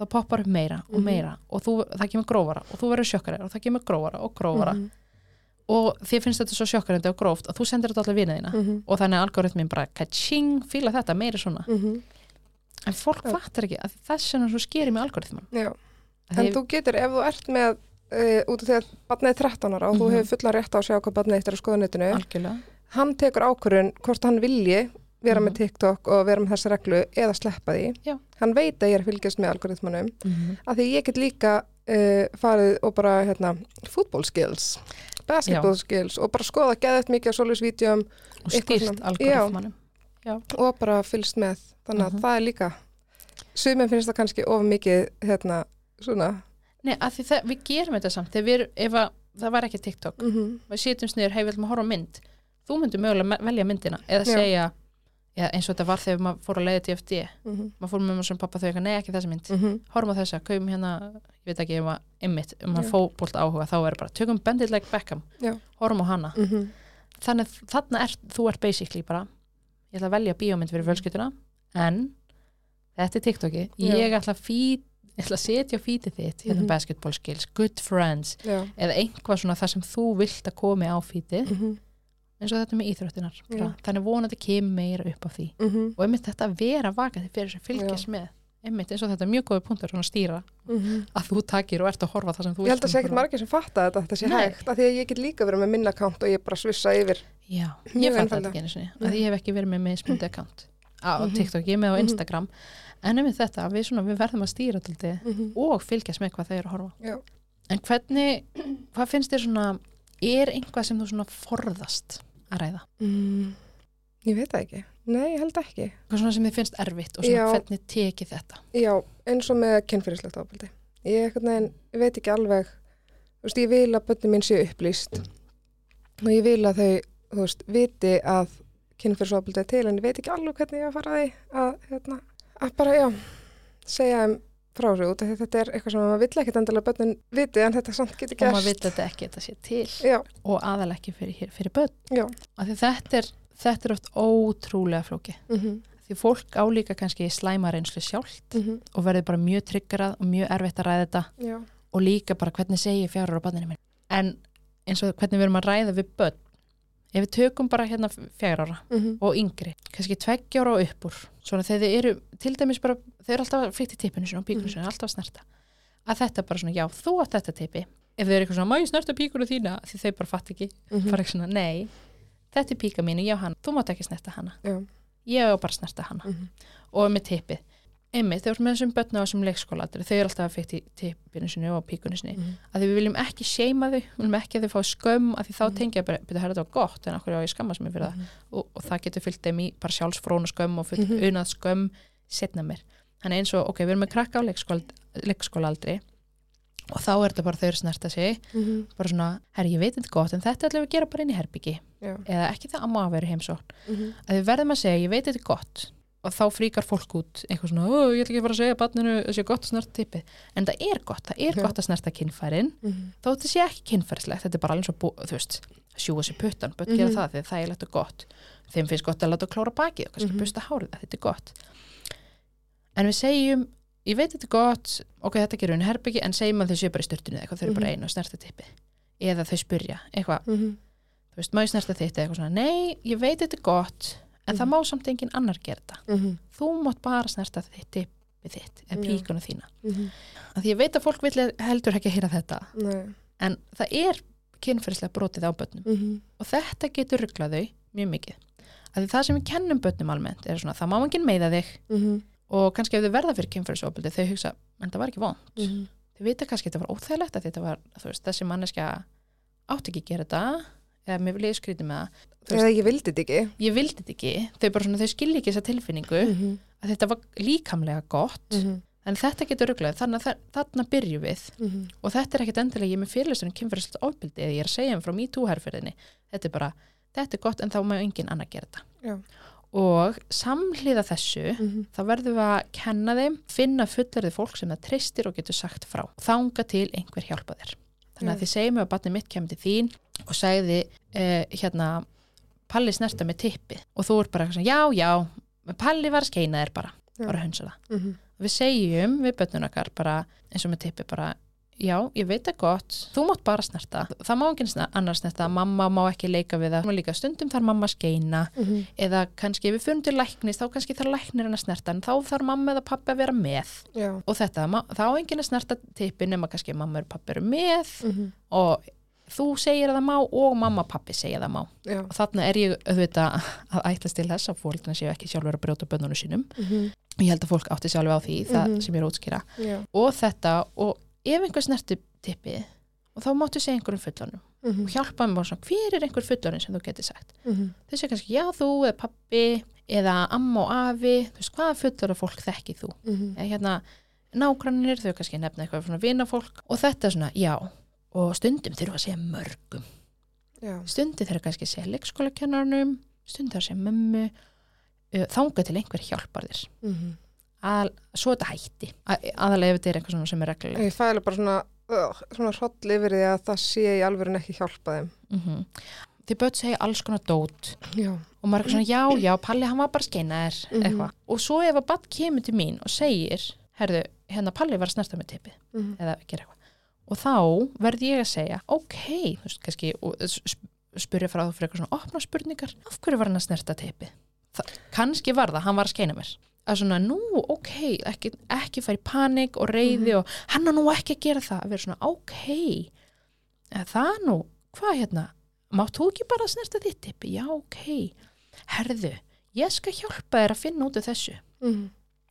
það poppar upp meira og Mhm. meira og þú, það kemur grófara og þú verður sjokkarari og það kemur grófara og grófara mhm, og þið finnst þetta svo sjokkarandi og gróft og þú sendir þetta allir vina þína mhm, og þannig að algoritminn bara kaching, fýla þetta meira svona mhm, en fólk Já. fattar ekki að þess vegna svo skeri með algoritmann já. En þú getur, ef þú ert með uh, út af því að barnið er 13 ára og þú Mhm. hefur fullan rétt á að sjá hvað barnið eitt er á algjörlega hann tekur ákvörðun hvort hann vilji vera Mhm. með TikTok og vera með þessa reglu eða sleppa því. Já. Hann veit að ég er fylgjast með algoritmanum mm af því ég get líka uh, farið og bara hérna, football skills, basketball skills og bara skoða geðið mikið á solusvídeum og stýrt svona- algoritmannum og bara fylgst með. Þannig að Mhm. það er líka, sumum finnst það kannski of mikið hérna, svona, Nei, að því það, við gerum þetta samt við, ef að, það var ekki TikTok mm -hmm. við sitjum sniður, hei, við ætlum að horfa mynd þú myndir mögulega velja myndina eða Já. segja, já, eins og þetta var þegar maður fór að leiða DFD, Mm -hmm. maður fór með maður sem pappa þau eitthvað, nei, ekki þessa mynd, Mm -hmm. horfum á þessa kaupum hérna, ég veit ekki, ef maður ymmit, um maður Já. fótbolt áhuga, þá er bara tökum Beckham, Já. horfum á hana Mhm. þannig að þarna er, þú ert basically bara ég ætla að velja bíómynd fyrir fjölskylduna en þetta er TikToki ég ætla að feed ég ætla að setja feedið þitt hérna Mhm. basketball skills, good friends Já. eða einhvað svona það sem þú vilt að komi á Mm eins og þetta með íþróttinar bara. Já. þannig vonandi kemur meira upp á því -hmm. og einmitt þetta að vera vakandi fyrir sem fylgjast með einmitt eins og þetta er mjög góði punktur svona að stýra að þú takir og ert að horfa það sem þú Ég held að vilt sé ekkert margir sem fatta þetta, þetta sé Nei. hægt, af því að ég get líka verið með minn account og ég bara svissa yfir. Já, ég fatt þetta ekki einu sinni að ég hef ekki verið með mismundi account á Mhm. TikTok, ég er með á Mhm. Instagram en einmitt þetta, að við, svona, við verðum að stýra Mm -hmm. og fylgjast með hvað þau eru að horfa. Já. en hvernig, hvað finnst þér svona er einhvað sem þú svona forðast að ræða? mm, ég veit það ekki. Nei, ég held ekki. Hvað svona sem þið finnst erfitt og svona Já. hvernig tekið þetta? Já, eins og með kynfyrirslegt ábældi. Ég, ég veit ekki alveg, þú veist, ég vil að börnum mín séu upplýst og ég vil að þau, þú veist, viti að kynfyrirslegt er til en ég veit ekki alveg hvernig ég að fara að því að, hérna, að bara, já, segja um frá þessu út af því þetta er eitthvað sem maður vill ekkert endalega börnun viti en þetta samt getur og gerst. maður veit þetta ekki að þetta sé til. Já, og aðal ekki fyrir, fyrir börn. Þetta er, þetta er oft ótrúlega flóki Mm því fólk álíka kannski slæma reynslu sjálft -hmm. og verður bara mjög tryggarað og mjög erfitt að ræða þetta. Já. og líka bara hvernig segi ég fjárur á banninu minn en eins og hvernig við erum að ræða við börn ef við tökum bara hérna fjár ára Mm og yngri, kannski tveggjára og upp úr svona þegar þið eru, til dæmis bara þau eru alltaf fritt í tippinu sinni og píkunu Mhm. sinni alltaf að snerta, að þetta bara svona já, þú átt þetta tippi, ef þau eru eitthvað svona má ég snerta píkunu þína, því þau bara fatt ekki. -hmm. bara eitthvað svona, nei, þetta er píka mínu, já hann, þú mátt ekki snerta hana. Já. ég á bara snerta hana. Mm og með tippið einmitt, eru með þessum börn á þessum leikskóla þau eru alltaf að fyrst í tippinu sinni og píkunu sinni -hmm. að því við viljum ekki seima þau, við viljum ekki að þau fá skömm að því þá Mhm. tengja bara, betur þetta var gott en okkur á ég skammast mér fyrir það og, og það getur fyllt þeim í bara sjálfsfrónu skömm og fullt Mhm. unað skömm setna mér. Þannig eins og, ok, við erum með krakka á leikskóla, leikskólaaldri og þá er þetta bara þau eru snerta sig -hmm. bara svona, herri, ég veit þetta gott en þetta ætlum við að gera bara inn í herbyggi Já. eða ekki það að maður veri heimsókn Mm að við verðum að segja, ég veit þetta gott og þá fríkar fólk út eitthvað svona, ó, ég ætla ekki að fara að segja barninu þessi gott að snerta tippið, en það er gott það er Já. gott að snerta kynfærin -hmm. þó þetta sé ekki kynfærislegt, þetta er bara alveg svo þú veist, sjúa sér puttan börn Mhm. gera það þegar það er lett og gott þeim finnst gott að láta klóra bakið og kannski Mhm. busta hárið, þetta er gott en við segjum ég veit þetta er gott, ok, þetta gerur henni herbyggi en segjum að þau séu bara í styrtunni eða eitthvað þau eru bara Mhm. einu og snerta tippið eða þau spyrja, eitthvað, -hmm. þú veist, en það Mhm. má samt engin annar gera þetta -hmm. þú mátt bara snerta þitt tippið þitt eða píkuna þína -hmm. að því ég veit að fólk vill heldur ekki að heyra þetta Nei. en það er kynferðislega brotið á börnum Mm og þetta getur rugglað þau mjög mikið að því það sem við kennum börnum almennt er svona það má ekki meiða þig -hmm. og kannski ef þau verða fyrir kynferðisofbildi þau hugsa, en það var ekki vond -hmm. þau vita kannski að þetta var óþægilegt að þetta var veist, þessi manneskja átti ekki að gera þetta eða mér vil ég skrýti með það Þú Eða ég vildi þetta ekki. ég vildi þetta ekki, þau bara svona þau skilja ekki þessa tilfinningu -hmm. að þetta var líkamlega gott -hmm. en þetta getur rugglað, þannig að þa- þarna byrju við -hmm. og þetta er ekkit endilega ég með fyrirlistur um kynferðislegt ofbildi eða ég er að segja um frá MeToo herfyrðinni þetta er bara, þetta er gott en þá má engin annar gera þetta Já. og samhliða þessu Mhm. þá verðum við að kenna þeim finna fullerði fólk sem það treystir og getur sagt frá þanga til einhver hjálpa þér þannig að þið segjum að batni mitt kemur til þín og segði eh, hérna Palli snerta með tippi og þú ert bara svona, já, já Palli var að skeina þér bara, bara hunsa það. Mhm. við segjum við bönnun okkar bara eins og með tippi bara já, ég veit það gott, þú mátt bara snerta. Það má ekki sner- annars snerta. Mamma má ekki leika við það, Má líka stundum þarf mamma skeina. Mhm. eða kannski ef við fyrir til læknis þá kannski þarf læknirinn að snerta en þá þarf mamma eða pappi að vera með. Já. og þetta, þá enginn að snerta tippi nema kannski mamma og pappi eru með Mhm. og þú segir að það má og mamma og pappi segja að það má Já. og þarna er ég auðvitað að ætlast til þess að fólkna séu ekki sjálfur að brjóta bönnunum sínum Mhm. ég held að fólk átti sjálfur á því, það Mhm. sem ég er útskýra Já. og þetta og ef einhver snerti tippi og þá máttu segja einhverjum fullanum Mhm. og hjálpa mér bara svona, hver er einhver fullanum sem þú getur sagt Mhm. þau segja kannski, já þú eða pappi eða amma og afi, þú veist hvaða fullar af fólk þekkið þú Mhm. eða hérna nágrannir, þau kannski nefna eitthvað svona vinafólk og þetta er svona, já og stundum þurfa að segja mörgum Já. stundum þurfa kannski að segja leikskólakennarnum stundum þurfa að segja mömmu uh, þangað til einhver hjálpar þér Mhm. að, svo þetta hætti að, aðalega ef þetta er eitthvað sem er reglulega Ég fæla bara svona, uh, svona hroll yfir því að það sé í alvöru ekki hjálpa þeim. mm þið börn segja alls konar dót Já. og maður er svona, já, já, Palli hann var bara að skeina þér Mhm. eitthvað, og svo ef að badd kemur til mín og segir, herðu, hérna Palli var að snerta með tippi, Mhm. eða gera eitthvað og þá verð ég að segja ok, þú veist, kannski og sp- spyrja frá þú fyrir eitthvað svona opna spurningar. Af hverju var hann að snerta tippi kannski var það, hann var að skeina mér. Að svona, nú, ok, ekki, ekki í panik og reyði og hann á nú ekki að gera það, að vera svona, ok eða það nú, hvað hérna mátt þú ekki bara að snerta þitt tippi já, ok, herðu ég skal hjálpa þér að finna út af þessu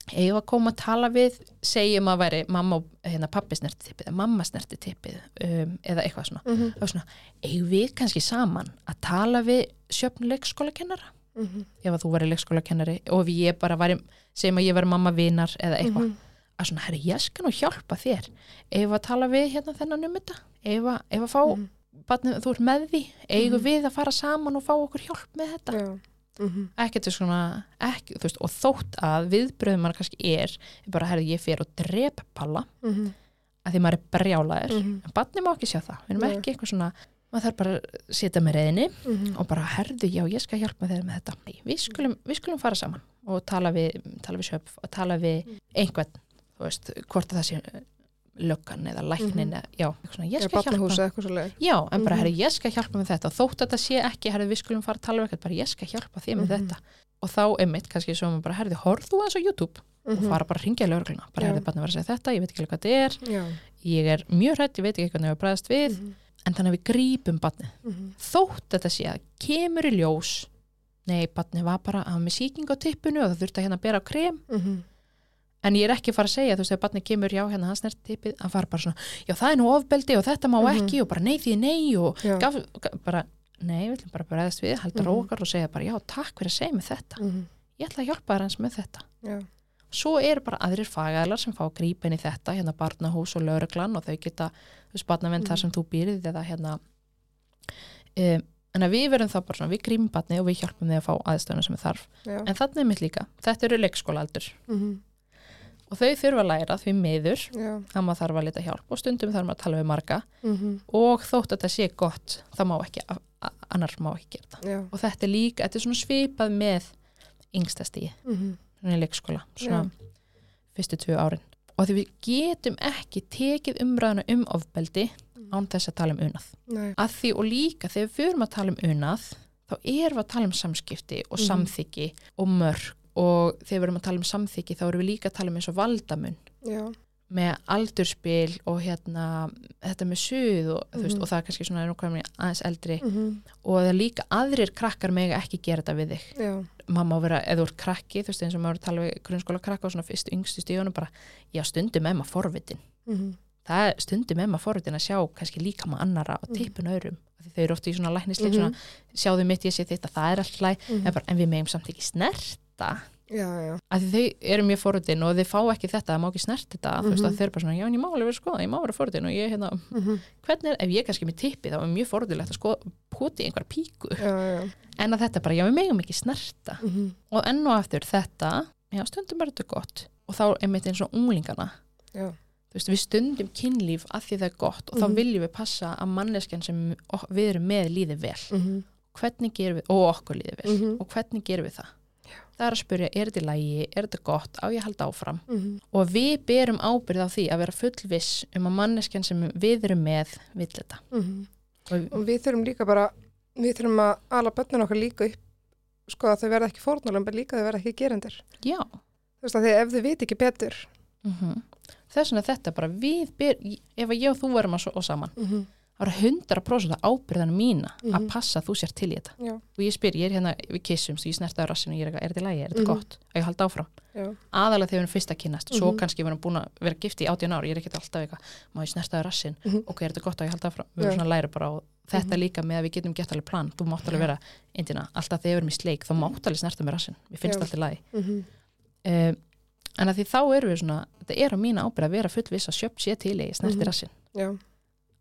Mhm. eigum að koma að tala við segjum að veri mamma og hérna, pappi snerti tippið, eða mamma snerti tippið um, eða eitthvað svona, Mhm. þá svona eigum við kannski saman að tala við sjöfn leikskólakennara Mhm. ef að þú væri leikskólakennari og ef ég bara væri, segjum að ég væri mamma vinar eða eitthvað, Mhm. að svona, herri, ég skal nú hjálpa þér ef að tala við hérna þennan um þetta ef að, ef að fá, Mhm. barnið, þú ert með því eigum Mhm. við að fara saman og fá okkur hjálp með þetta Já. Mhm. ekkert svona, ekki, veist, og þótt að viðbröðum mann kannski er, er bara, herri, ég fer og drep palla Mhm. að því maður er brjálaður Mhm. en barnið má ekki sjá það, við erum ekki eitthvað svona maður þarf bara að setja með reyðinni Mhm. og bara herðu, já, ég skal hjálpa þér með þetta Nei, við skulum, við skulum fara saman og tala við, tala við sjöfn og tala við einhvern, þú veist, hvort að það sé löggan eða læknin Mhm. eða, já, svona, ég skal hjálpa já, en bara, Mhm. herru, ég skal hjálpa með þetta þótt að þetta sé ekki, herru, við skulum fara að tala eitthvað, bara, ég skal hjálpa þér með Mhm. þetta og þá einmitt, kannski svo maður bara, herru, horf þú aðeins á YouTube og fara bara að ringja í lögregluna bara, Já. herru, barnið var að segja þetta, ég veit ekki hvað þetta er Já. ég er mjög hrætt, ég veit ekki hvernig við bræðast við Mhm. en þannig að við grípum barnið Mhm. þótt þetta sé að kemur í ljós nei, barnið var bara að með sýking á tippinu og það þurfti að hérna bera á krem Mhm. En ég er ekki að fara að segja, þú veist, ef barnið kemur já, hérna hans nert tippið, að fara bara svona já, það er nú ofbeldi og þetta má Mhm. ekki og bara nei því nei og gaf, bara, nei, við ætlum bara bregðast við halda Mhm. rókar og segja bara, já, takk fyrir að segja mig þetta Mhm. ég ætla að hjálpa þér eins með þetta Já. svo eru bara aðrir fagæðlar sem fá inn í þetta, hérna barnahús og lögreglan og þau geta, þú veist, barnavenn Mhm. þar sem þú býrið eða hérna um, en að við verum þá bara svona, við grípum barnið og við hjálpum þið að fá aðstöðuna sem þarf Já. en þannig er mitt líka, þetta eru leikskólaldur Mhm. Og þau þurfa að læra því miður Já. að maður þarf að lita hjálp og stundum þarf maður að tala við marga Mhm. og þótt að þetta sé gott, það má ekki annar má ekki gera það Já. og þetta er líka, þetta er svona svipað með yngstastíði, Mhm. svona í leikskóla svona fyrstu tvö árin og því við getum ekki tekið umræðuna um ofbeldi án þess að tala um unað Nei. að því og líka þegar við förum að tala um unað þá erum við að tala um samskipti og Mhm. samþyggi og mörg og þegar við erum að tala um samþyggi þá erum við líka að tala um eins og valdamun Já. með aldurspil og hérna þetta með suð og, mm veist, Mhm. og það er kannski svona aðeins eldri Mhm. og það er líka aðrir krakkar mega ekki gera þetta við þig Já. mamma á að vera, eða þú ert krakki þú veist eins og maður er að tala við grunnskóla krakka og svona fyrst yngstu stíðunum bara, já stundum með maður forvitin Mhm. það er stundum með maður forvitin að sjá kannski líka maður annara og tippin öðrum Af því þau eru ofta í svona læknisleik Mhm. svona, sjáðu mitt ég sé þetta, það er alltaf Mhm. en, en við meðum samt ekki snerta Já, já. að þau eru mjög forvitin og þau fá ekki þetta, það má ekki snert þetta þú veist Mhm. þau eru bara svona, já en ég má alveg vera skoða, ég má vera forvitin og ég hérna, Mhm. hvernig er, ef ég er kannski með tippi þá er mjög forvitilegt að skoða, poti í einhverja píku já, já. en að þetta bara, já við megum ekki snerta Mhm. og enn og aftur þetta já stundum er þetta gott og þá einmitt eins og unglingana veist, við stundum kynlíf að því það er gott og þá Mhm. viljum við passa að manneskjan sem við erum með líði vel Mhm. hvernig gerum við, og okkur líði vel og hvernig gerum við það það er að spyrja, er þetta lægi, er þetta gott á ég að halda áfram Mhm. og við berum ábyrð á því að vera fullviss um að manneskjan sem við erum með vill þetta Mhm. og, og við þurfum líka bara við þurfum að ala börnin okkar líka upp sko að þau verða ekki fórnálum en líka þau verða ekki gerendur já þú veist að að ef þau veit ekki betur mm þess vegna þetta bara við ber, ef ég og þú verum að svo saman mm -hmm. Það er 100% ábyrðan mína að Mhm. passa að þú sér til í þetta. Já, og ég spyr, ég er hérna, við kissumst ég snerta á rassinu, ég er eitthvað, er þetta í lagi, er þetta Mhm. gott? Að ég halda áfram, já, aðalega þegar við erum fyrst að kynnast svo Mhm. kannski við erum búin að vera gift í 18 ári ég er ekkert alltaf eitthvað, má ég snerta á rassin Mhm. ok, er þetta gott? Að ég halda áfram, við erum svona að læra bara og þetta líka með að við getum gett alveg plan. Þú mátt alveg vera, indina, alltaf þegar við erum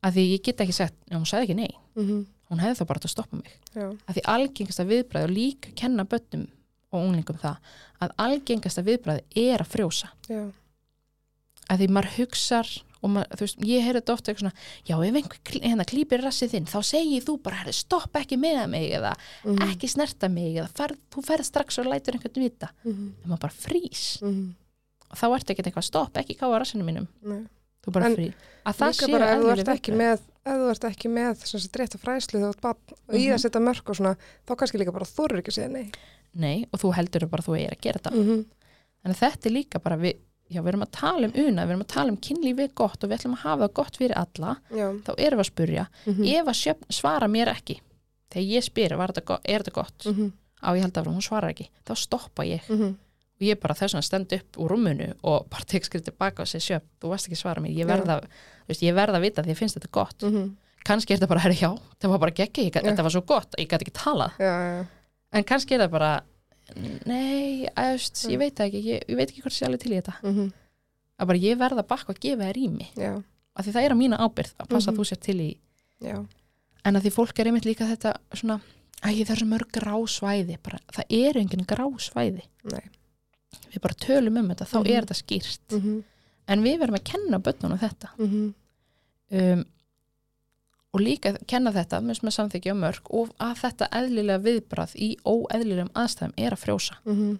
að því til ég get ekki já, hún sagði ekki nei mm hún hefði þá bara átt að stoppa mig. Já, að því algengasta viðbræði og líka kenna bönnum og unglingum það að algengasta viðbræði er að frjósa. Já, að því maður hugsar og maður, þú veist, ég heyrði þetta ofta eitthvað svona já, ef einhver hérna klýpir rassið þinn þá segir þú bara, herri, stopp ekki með mig eða mm ekki snerta mig eða ferð, þú ferð strax og lætur einhvern vita. -hmm. en maður bara frýs. Mm og þá ertu ekkert eitthvað stopp, ekki káa rassinu mínum. -hmm. Þú bara En frý að það sé bara ef þú ert ekki með ef þú ert ekki með sem sagt rétt að fræslu þú ert barn og í Mhm. að setja mörg og svona þá kannski líka bara þorur ekki að segja nei. Nei, og þú heldur bara að þú er að gera þetta. Mm -hmm. en þetta er líka bara við, já, við erum að tala um una, við erum að tala um kynlífið gott og við ætlum að hafa það gott fyrir alla já, þá erum við að spurja, mm ef að sjöfn svara mér ekki. Þegar ég spyr, er þetta gott? -hmm. á ég held að hún svarar ekki, þá stoppa ég. Mm og ég bara þess vegna stend upp úr rúmunu og bara tek skrið tilbaka og segi sjöfn, þú varst ekki svara mér, ég verða ég verða að vita því ég finnst þetta gott. -hmm. kannski er þetta bara, herri, já, það var bara geggi Já. þetta var svo gott, ég gæti ekki já, já, en kannski er það bara nei, æst, ég Mm. veit það ekki. Ég, ég veit ekki hvort sé alveg til í þetta. Mm að bara ég verða bakka að gefa þér rými já, af því það er á mína ábyrð að passa Mhm. að þú sér til í en að því fólk er einmitt líka þetta svona, æ, það er mörg grásvæði. Bara, það er engin grásvæði. Nei við bara tölum um þetta, þá Mhm. er þetta skýrt. Mm -hmm. en við verðum að kenna börnunum þetta. Mm um, og líka kenna þetta með, með samþykja og mörg og að þetta eðlilega viðbrað í óeðlilegum aðstæðum er að frjósa. -hmm.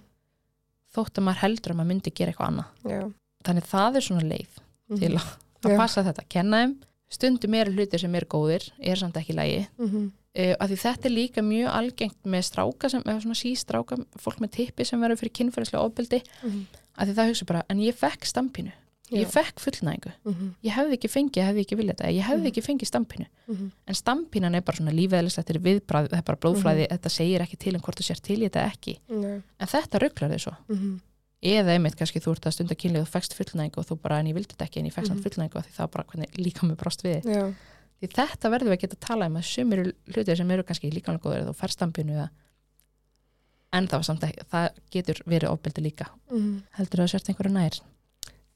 þótt að maður heldur að maður myndi gera eitthvað annað. Já. Þannig það er svona leið til að, að passa þetta, kenna þeim. Stundum eru hlutir sem eru góðir er samt ekki lægi mm -hmm. Uh, að því þetta er líka mjög algengt með stráka sem, eða svona sístráka fólk með tippi sem verður fyrir kynfærislega ofbeldi að því það hugsa bara, en ég fekk stampinu ég fekk fullnæðingu, ég hefði ekki fengið ég hefði ekki viljað þetta, ég hefði Mhm. ekki fengið stampinu Mhm. en stampinan er bara svona lífeðlislegt þetta er viðbræð, þetta er bara blóðflæði þetta segir ekki til um hvort þú sér til í þetta ekki Nei. en þetta rugglar þig svo Mhm. eða einmitt kannski þú ert að stunda kynlið og þú fekst fullnæðingu og þú bara, en ég vildi þetta ekki en ég fekst Mhm. mm fullnæðingu af því það var bara hvernig líka með brást við. Já. Því þetta verðum við að geta að tala um að sumir hlutir sem eru kannski líkanlega góður eða þú fær stampinu eða en það, var samt ekki, það getur verið ofbeldi líka. Mhm. heldur það að sért einhverju nær?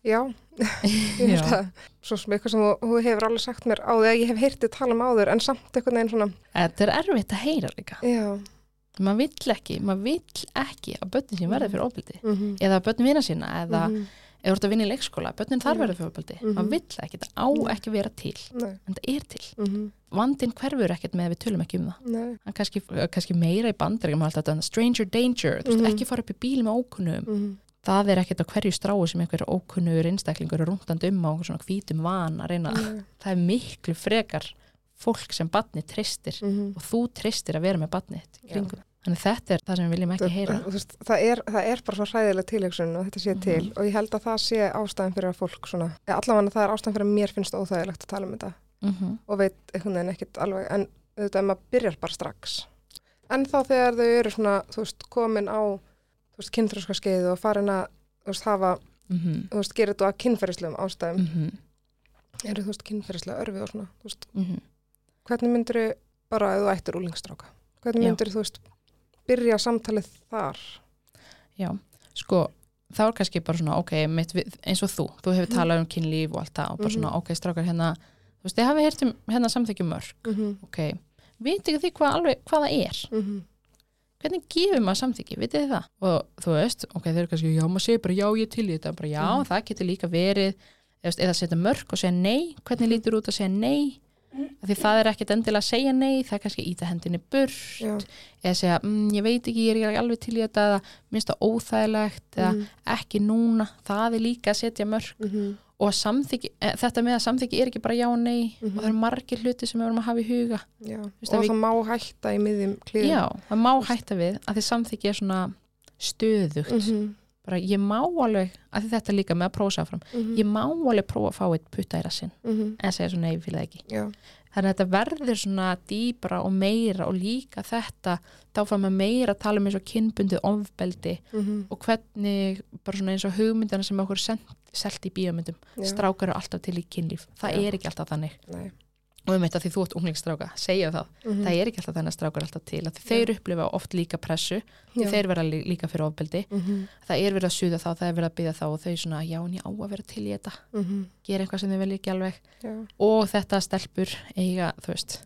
Já, ég held að svo sem eitthvað sem þú, hefur alveg sagt mér á því að ég hef heyrtið tala um áður en samt einhvern veginn svona þetta er erfitt að heyra líka. Já, maður vill ekki, maður vill ekki að börnin sín verði fyrir ofbeldi. Mhm. eða að börnin vina sína eða Mhm. ef þú ert að vinna í leikskóla, börnin þar Mhm. verður fyrir ofbeldi Mhm. maður vill ekki, þetta á ekki vera til Nei, en það er til, mhm. vandinn hverfur ekkert með að við tölum ekki um það Nei, hann kannski, kannski meira í bandir stranger danger, veist, Mhm. ekki fara upp í bíl með ókunnum mhm. það er ekkert á hverju strái sem einhver ókunnur einstaklingur er rúndandi um á svona hvítum van að reyna, það er miklu frekar fólk sem badni tristir mhm. og þú tristir að vera með badnið Já. kringum, þannig þetta er það sem við viljum ekki heyra veist, það, er, það er bara svo hræðileg tilhugsun og þetta sé Mhm. til og ég held að það sé ástæðan fyrir að fólk svona, allavega það er ástæðan fyrir að mér finnst óþægilegt að tala um þetta mm og veit einhvern veginn ekkert alveg en auðvitað ef maður byrjar bara strax en þá þegar þau eru svona þú veist, komin á þú veist, kynþróska skeið og farin að þú veist, hafa, -hmm. þú veist, gera þetta að kynferðislegum ástæðum, Mm -hmm. eru þú veist, kynferðislega örfi og svona, þú veist, Mm hvernig myndir bara ef þú ættir úlingstráka hvernig Já. myndir þú veist, byrja samtalið þar Já, sko þá er kannski bara svona, ok, mitt, eins og þú þú hefur Mhm. talað um kynlíf og allt það og bara Mhm. svona, ok, strákar hérna þú veist, þið hafið heyrt um hérna samþykjum mörg -hmm. ok, veit ekki því hvað, alveg, hvað það er mhm, hvernig gefur maður samþyggi, vitið þið það og þú veist, ok, þeir eru kannski, já, maður segir bara já, ég til í þetta, bara já, Mhm. það getur líka verið eða, setja mörg og segja nei hvernig lítur út að segja nei því það er ekkert endilega að segja nei það er kannski að íta hendinni burt já, eða segja, mm, ég veit ekki, ég er ekki alveg til í þetta eða minnst það óþægilegt eða mhm, ekki núna, það er líka að setja mörg mhm, og samþyggi, e, þetta með að samþyggi er ekki bara já og nei Mhm. og það eru margir hluti sem við vorum að hafa í huga. Já. Veist og að við- það má hætta í miðjum klíðum já, það má hætta við að því samþyggi er svona stöðugt. Mhm, bara ég má alveg, að því þetta er líka með að prófa sáfram, mhm, ég má alveg prófa að fá eitt putta í rassinn, mhm, en segja svo nei, ég fíla það ekki. Já, þannig að þetta verður svona dýbra og meira og líka þetta þá fann maður meira að tala um eins og kynbundið ofbeldi mhm, og hvernig bara svona eins og hugmyndana sem okkur sent, selt í bíómyndum. Já, strákar eru alltaf til í kynlíf. Það Já. er ekki alltaf þannig. Nei, og um þetta því þú ert unglingsstráka, segja það. Mhm, það er ekki alltaf þannig að strákar alltaf til að þeir upplifa oft líka pressu. Já, þeir vera lí- líka fyrir ofbeldi. Mhm, það er verið að suða þá, það er verið að byggja þá og þau svona, já en ég á að vera til í þetta. Mhm, gera eitthvað sem þau vilja ekki alveg. Já, og þetta stelpur eiga, þú veist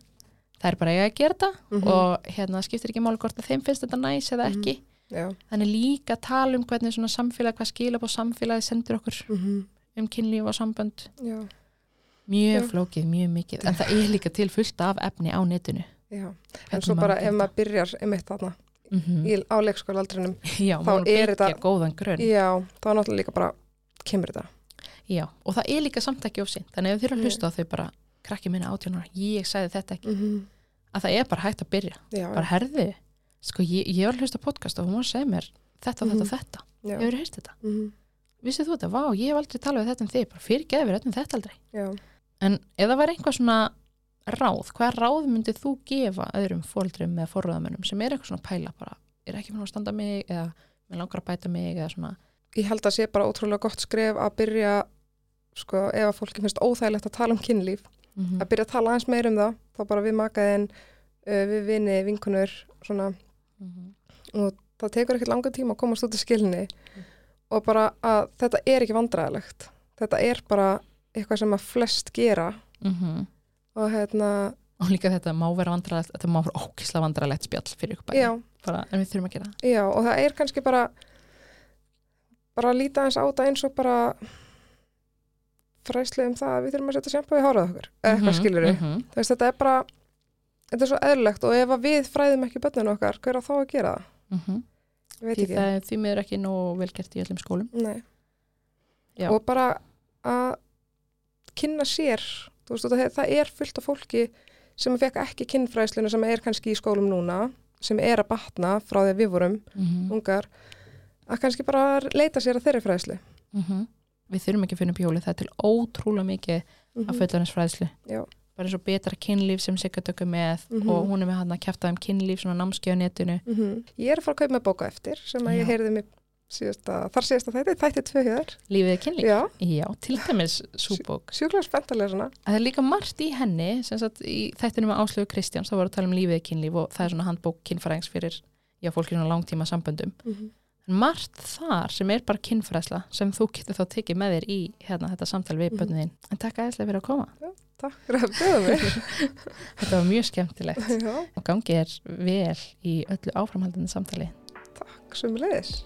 það er bara eiga að gera þetta mhm, og hérna skiptir ekki máli hvort að þeim finnst þetta næs eða Mhm. ekki. Þannig líka tala um hvernig svona samfélag hvað skila på samfélagi sendur okkur mhm, um kynlíf og sambönd. Já, mjög flókið, mjög mikið. En það er líka til fullt af efni á netinu. Já, en Hvernig svo maður bara ef maður byrjar einmitt þarna mm -hmm. á leikskólaaldrinum, já, þá er þetta- já, þá náttúrulega líka bara kemur þetta, já, og það er líka samt ekki ofsinn þannig ef þið eru að hlusta á þau bara krakki minna átjónar, ég sagði þetta ekki. Mhm, að það er bara hægt að byrja. Já, bara herði, sko ég, ég var að hlusta podcast og hún var að segja mér þetta og þetta og Mhm. þetta. Já, hefur heyrst þetta, mhm, vissið þú þetta, vá, ég hef aldrei talað við þetta um þig, bara fyrir geður við þetta aldrei. Já, en það var einhvað svona ráð, hvað ráð myndið þú gefa öðrum fóldrum eða forröðamönnum sem er eitthvað svona pæla bara, er ekki með að standa mig eða með langar að bæta mig eða svona? Ég held að sé bara ótrúlega gott skref að byrja sko, ef að fólki finnst óþægilegt að tala um kynlíf mm að byrja að tala aðeins meir um það þá bara við makaðin, uh, við vini, vinkunur svona, og það tekur ekkert langa tíma að komast út í skilni og bara að þetta er ekki vandræðilegt þetta er bara eitthvað sem að flest gera. Og hérna, og líka þetta má vera vandralegt þetta má vera ókislega vandralegt spjall fyrir ykkur já, bæði bara, en við þurfum að gera það. Já og það er kannski bara bara að líta eins á þetta eins og bara fræslu um það að við þurfum að setja sjampo í hárað okkur eða eitthvað Mhm, skilur við mhm. Þú veist, þetta er bara þetta er svo eðlilegt og ef að við fræðum ekki bönninu okkar, hver á þá að gera það? Ég veit því það því miður ekki nóg vel gert í öllum skólum. Og bara að kynna sér, veist, það, það er fullt af fólki sem fekk ekki kynfræðsluna sem er kannski í skólum núna, sem er að batna frá því að við vorum Mhm, ungar, að kannski bara leita sér að þeirri fræðslu. mhm. við þurfum ekki að finna hjólið, það er til ótrúlega mikið Mm af fullaninsfræðslu Já. bara eins og betra kynlíf sem Sigga dökkur með Mhm. og hún er með hann að kæfta um kynlíf svona námskeið á netinu Ég er að fara að kaupa með bóka eftir sem að Já. ég heyrði mig síðasta, þar síðasta þætti, þætti tvö hjá þér. lífið er kynlíf, Já, já, til dæmis súbók sjúklega spennt að lesa hana. að það er líka margt í henni sem sagt í þættinu með Áslögu Kristjáns þá voru að tala um lífið er kynlíf og það er svona handbók kynfræðings fyrir já, fólki svona langtíma samböndum Mm en margt þar sem er bara kynfræðsla sem þú getur þá tekið með þér í hérna, þetta samtal við Mhm. bönnuðin en takk aðeinslega fyrir að koma Takk fyrir að bjóða mig. þetta var mjög skemmtilegt Já, og gangi er vel í öllu áframhaldandi samtali takk sem leiðis.